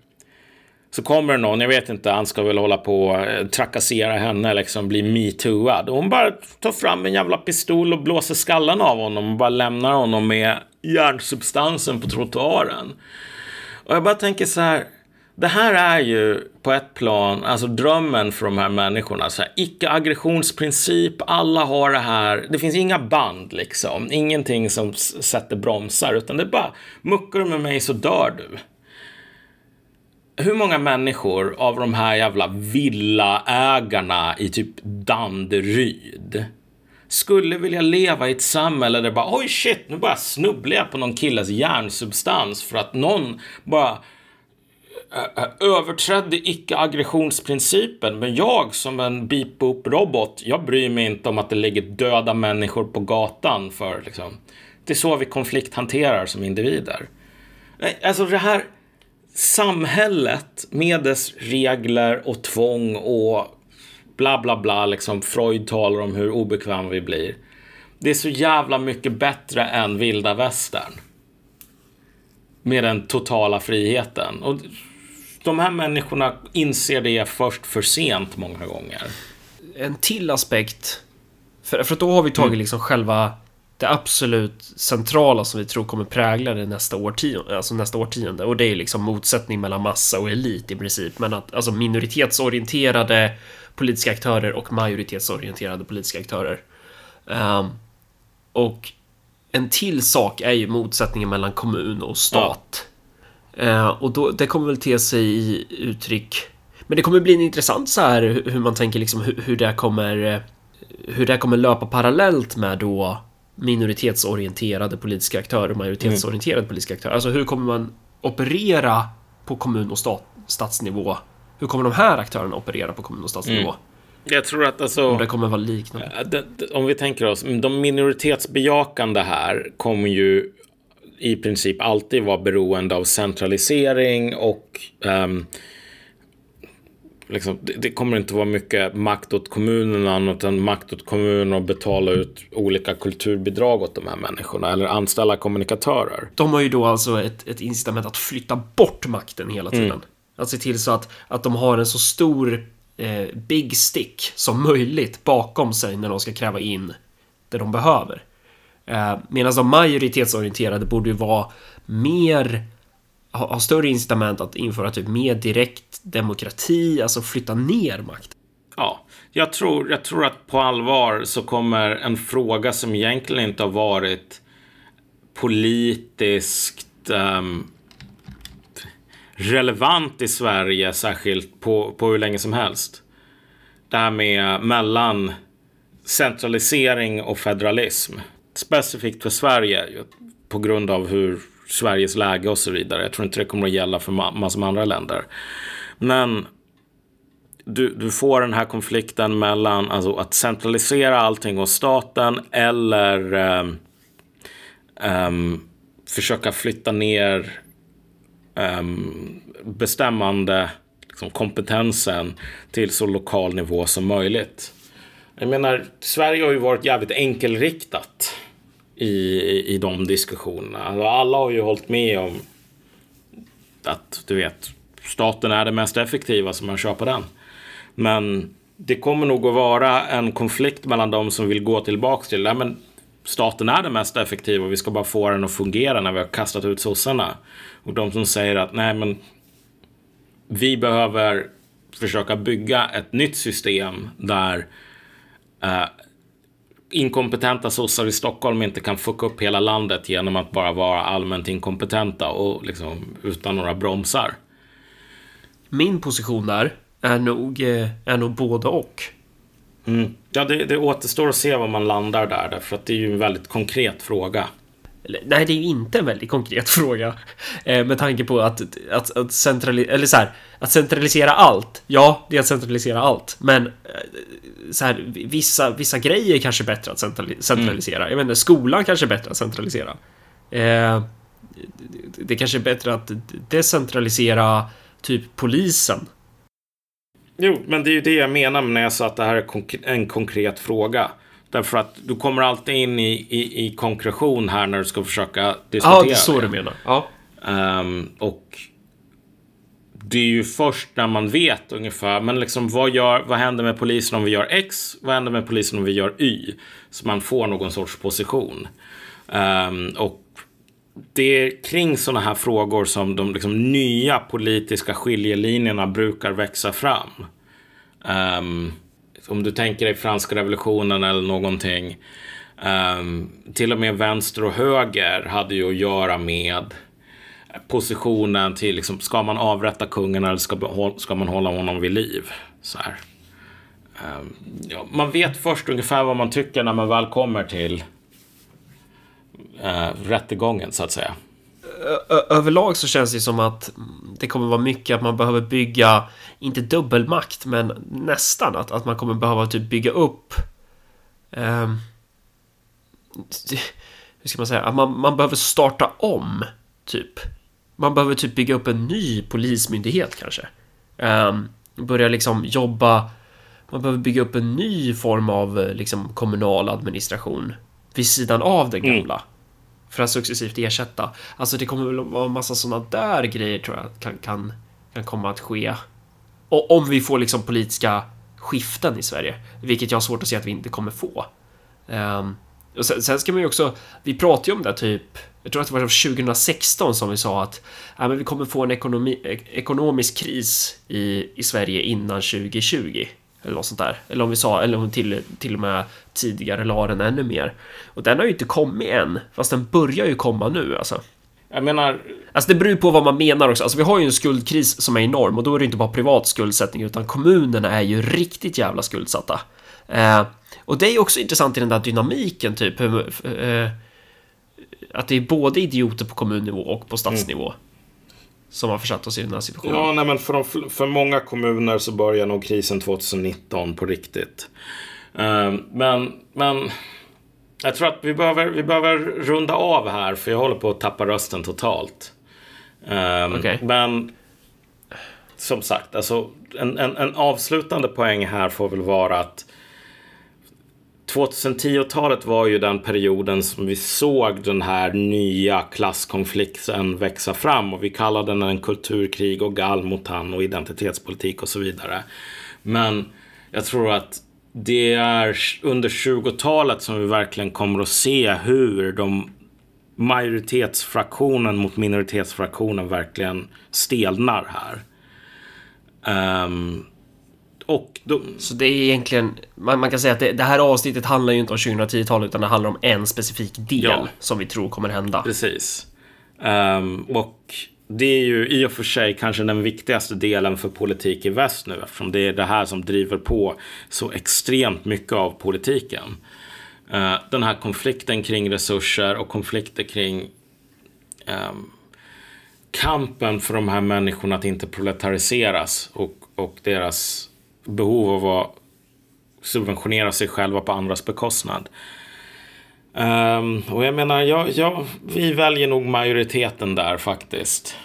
Så kommer det någon, jag vet inte, han ska väl hålla på och trakassera henne, liksom bli metooad. Och hon bara tar fram en jävla pistol och blåser skallen av honom och bara lämnar honom med järnsubstansen på trottoaren. Och jag bara tänker så här, det här är ju på ett plan, alltså drömmen för de här människorna. Så här, icke-aggressionsprincip, alla har det här. Det finns inga band liksom. Ingenting som sätter bromsar, utan det är bara muckar du med mig så dör du. Hur många människor av de här jävla villaägarna i typ Danderyd skulle vilja leva i ett samhälle där det bara oj shit, nu bara snubblar jag på någon killes hjärnsubstans för att någon bara eh, eh, överträdde icke-aggressionsprincipen. Men jag som en beep-boop-robot, jag bryr mig inte om att det ligger döda människor på gatan för liksom. Det är så vi konflikthanterar som individer. Alltså det här samhället med dess regler och tvång och bla bla bla, liksom Freud talar om hur obekväm vi blir. Det är så jävla mycket bättre än vilda västern. Med den totala friheten. Och de här människorna inser det först för sent många gånger. En till aspekt. För, för då har vi tagit mm. liksom själva det absolut centrala som vi tror kommer prägla det nästa årtionde, alltså nästa årtionde. Och det är liksom motsättning mellan massa och elit i princip. Men att alltså minoritetsorienterade politiska aktörer och majoritetsorienterade politiska aktörer. Um, och en till sak är ju motsättningen mellan kommun och stat. Ja. Uh, och då, det kommer väl te sig i uttryck men det kommer bli en intressant så här hur man tänker liksom hur, hur det kommer hur det kommer löpa parallellt med då minoritetsorienterade politiska aktörer och majoritetsorienterade mm. politiska aktörer. Alltså hur kommer man operera på kommun och stat, statsnivå? Hur kommer de här aktörerna operera på kommun och statsnivå? Mm. Jag tror att alltså... Om det kommer vara liknande. Om vi tänker oss, de minoritetsbejakande här kommer ju i princip alltid vara beroende av centralisering och um, liksom, det, det, kommer inte vara mycket makt åt kommunerna utan makt åt kommunerna och betala ut olika kulturbidrag åt de här människorna eller anställa kommunikatörer. De har ju då alltså ett, ett incitament att flytta bort makten hela tiden. Mm. Att se till så att, att de har en så stor eh, big stick som möjligt bakom sig när de ska kräva in det de behöver. Eh, Medan de majoritetsorienterade borde ju vara mer ha, ha större incitament att införa typ mer direkt demokrati, alltså flytta ner makt. Ja, jag tror, jag tror att på allvar så kommer en fråga som egentligen inte har varit politiskt um, relevant i Sverige, särskilt på, på hur länge som helst. Det här med mellan centralisering och federalism. Specifikt för Sverige på grund av hur Sveriges läge och så vidare. Jag tror inte det kommer att gälla för massor med andra länder. Men du, du får den här konflikten mellan alltså, att centralisera allting hos staten eller um, um, försöka flytta ner Ehm, bestämmande liksom, kompetensen till så lokal nivå som möjligt. Jag menar, Sverige har ju varit jävligt enkelriktat i, i de diskussionerna. Alla har ju hållit med om att du vet, staten är det mest effektiva som man kör på den. Men det kommer nog att vara en konflikt mellan de som vill gå tillbaka till, nej men staten är det mest effektiva och vi ska bara få den att fungera när vi har kastat ut sossarna. Och de som säger att nej men vi behöver försöka bygga ett nytt system där eh, inkompetenta sossar i Stockholm inte kan fucka upp hela landet genom att bara vara allmänt inkompetenta och liksom utan några bromsar. Min position där är nog, eh, är nog både och. Mm. Ja, det, det återstår att se var man landar där, därför att det är ju en väldigt konkret fråga. Nej, det är ju inte en väldigt konkret fråga. Eh, med tanke på att, att, att, centralisera, eller så här, att centralisera allt. Ja, det är att centralisera allt. Men eh, så här, vissa, vissa grejer är kanske bättre att centralisera. Mm. Jag menar, skolan kanske är bättre att centralisera. Eh, det kanske är bättre att decentralisera typ polisen. Jo, men det är ju det jag menar när jag sa att det här är en konkret fråga. Därför att du kommer alltid in i, i, i konkretion här när du ska försöka diskutera. Ja, det är så du menar. Ja. Um, och det är ju först när man vet ungefär, men liksom vad, gör, vad händer med polisen om vi gör X? Vad händer med polisen om vi gör Y? Så man får någon sorts position. Um, och det är kring sådana här frågor som de liksom nya politiska skiljelinjerna brukar växa fram. Um, om du tänker dig franska revolutionen eller någonting. Um, till och med vänster och höger hade ju att göra med positionen till liksom, ska man avrätta kungen eller ska, ska man hålla honom vid liv? Så här. Um, ja, man vet först ungefär vad man tycker när man väl kommer till uh, rättegången så att säga. Överlag så känns det som att det kommer vara mycket att man behöver bygga, inte dubbelmakt, men nästan att, att man kommer behöva typ bygga upp um, hur ska man säga, att man, man behöver starta om, typ. Man behöver typ bygga upp en ny polismyndighet kanske. Um, börja liksom jobba, man behöver bygga upp en ny form av eh, liksom kommunal administration vid sidan av den mm. gamla. Mm. För att successivt ersätta. Alltså det kommer väl vara en massa sådana där grejer tror jag kan, kan, kan komma att ske. Och om vi får liksom politiska skiften i Sverige, vilket jag har svårt att se att vi inte kommer få. Um, och sen, sen, ska man ju också, vi pratade ju om det typ, jag tror att det var 2016 som vi sa att ja, men vi kommer få en ekonomi, e-, ekonomisk kris i, i Sverige innan 2020. Eller något sånt där. Eller om vi sa, eller om till, till och med tidigare la den ännu mer. Och den har ju inte kommit än, fast den börjar ju komma nu alltså. Jag menar... Alltså det beror ju på vad man menar också. Alltså vi har ju en skuldkris som är enorm och då är det inte bara privat skuldsättning utan kommunerna är ju riktigt jävla skuldsatta. Eh, och det är också intressant i den där dynamiken, typ. Eh, att det är både idioter på kommunnivå och på stadsnivå. Mm. Som har försatt oss i den här situationen. Ja, nej, men för, de, för många kommuner så börjar nog krisen 2019 på riktigt. Uh, men, men jag tror att vi behöver, vi behöver runda av här för jag håller på att tappa rösten totalt. Ehm, okay. Men som sagt, alltså, en, en, en avslutande poäng här får väl vara att 2010-talet var ju den perioden som vi såg den här nya klasskonflikten växa fram och vi kallade den en kulturkrig och gallmotan och identitetspolitik och så vidare. Men jag tror att det är under 20-talet som vi verkligen kommer att se hur de majoritetsfraktionen mot minoritetsfraktionen verkligen stelnar här. Um, och då... Så det är egentligen, man, man kan säga att det, det, här avsnittet handlar ju inte om 2010-talet utan det handlar om en specifik del ja. som vi tror kommer hända. Precis. Um, och det är ju i och för sig kanske den viktigaste delen för politik i väst nu eftersom det är det här som driver på så extremt mycket av politiken. Uh, den här konflikten kring resurser och konflikter kring um, kampen för de här människorna att inte proletariseras och, och deras behov av att subventionera sig själva på andras bekostnad. Um, och jag menar, ja, ja, vi väljer nog majoriteten där faktiskt.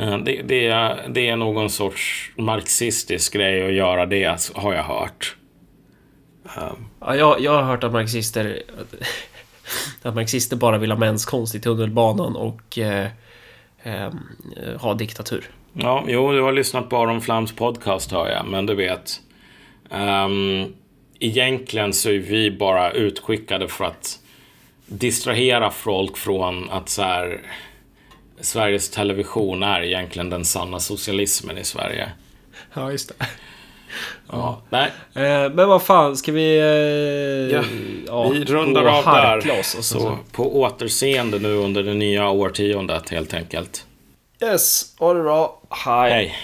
Uh, det, det, är, det är någon sorts marxistisk grej att göra det, har jag hört. Um. Ja, jag, jag har hört att marxister att marxister bara vill ha menskonst i tunnelbanan och eh, eh, ha diktatur. Ja, jo, du har lyssnat på Aron Flams podcast hör jag, men du vet. Um, egentligen så är vi bara utskickade för att distrahera folk från att så här, Sveriges Television är egentligen den sanna socialismen i Sverige. Ja, just det. Ja, nej. Eh, men vad fan, ska vi... Eh, ja, ja, vi rundar av där. Så, så på återseende nu under det nya årtiondet helt enkelt. Yes, ha det bra. Hi.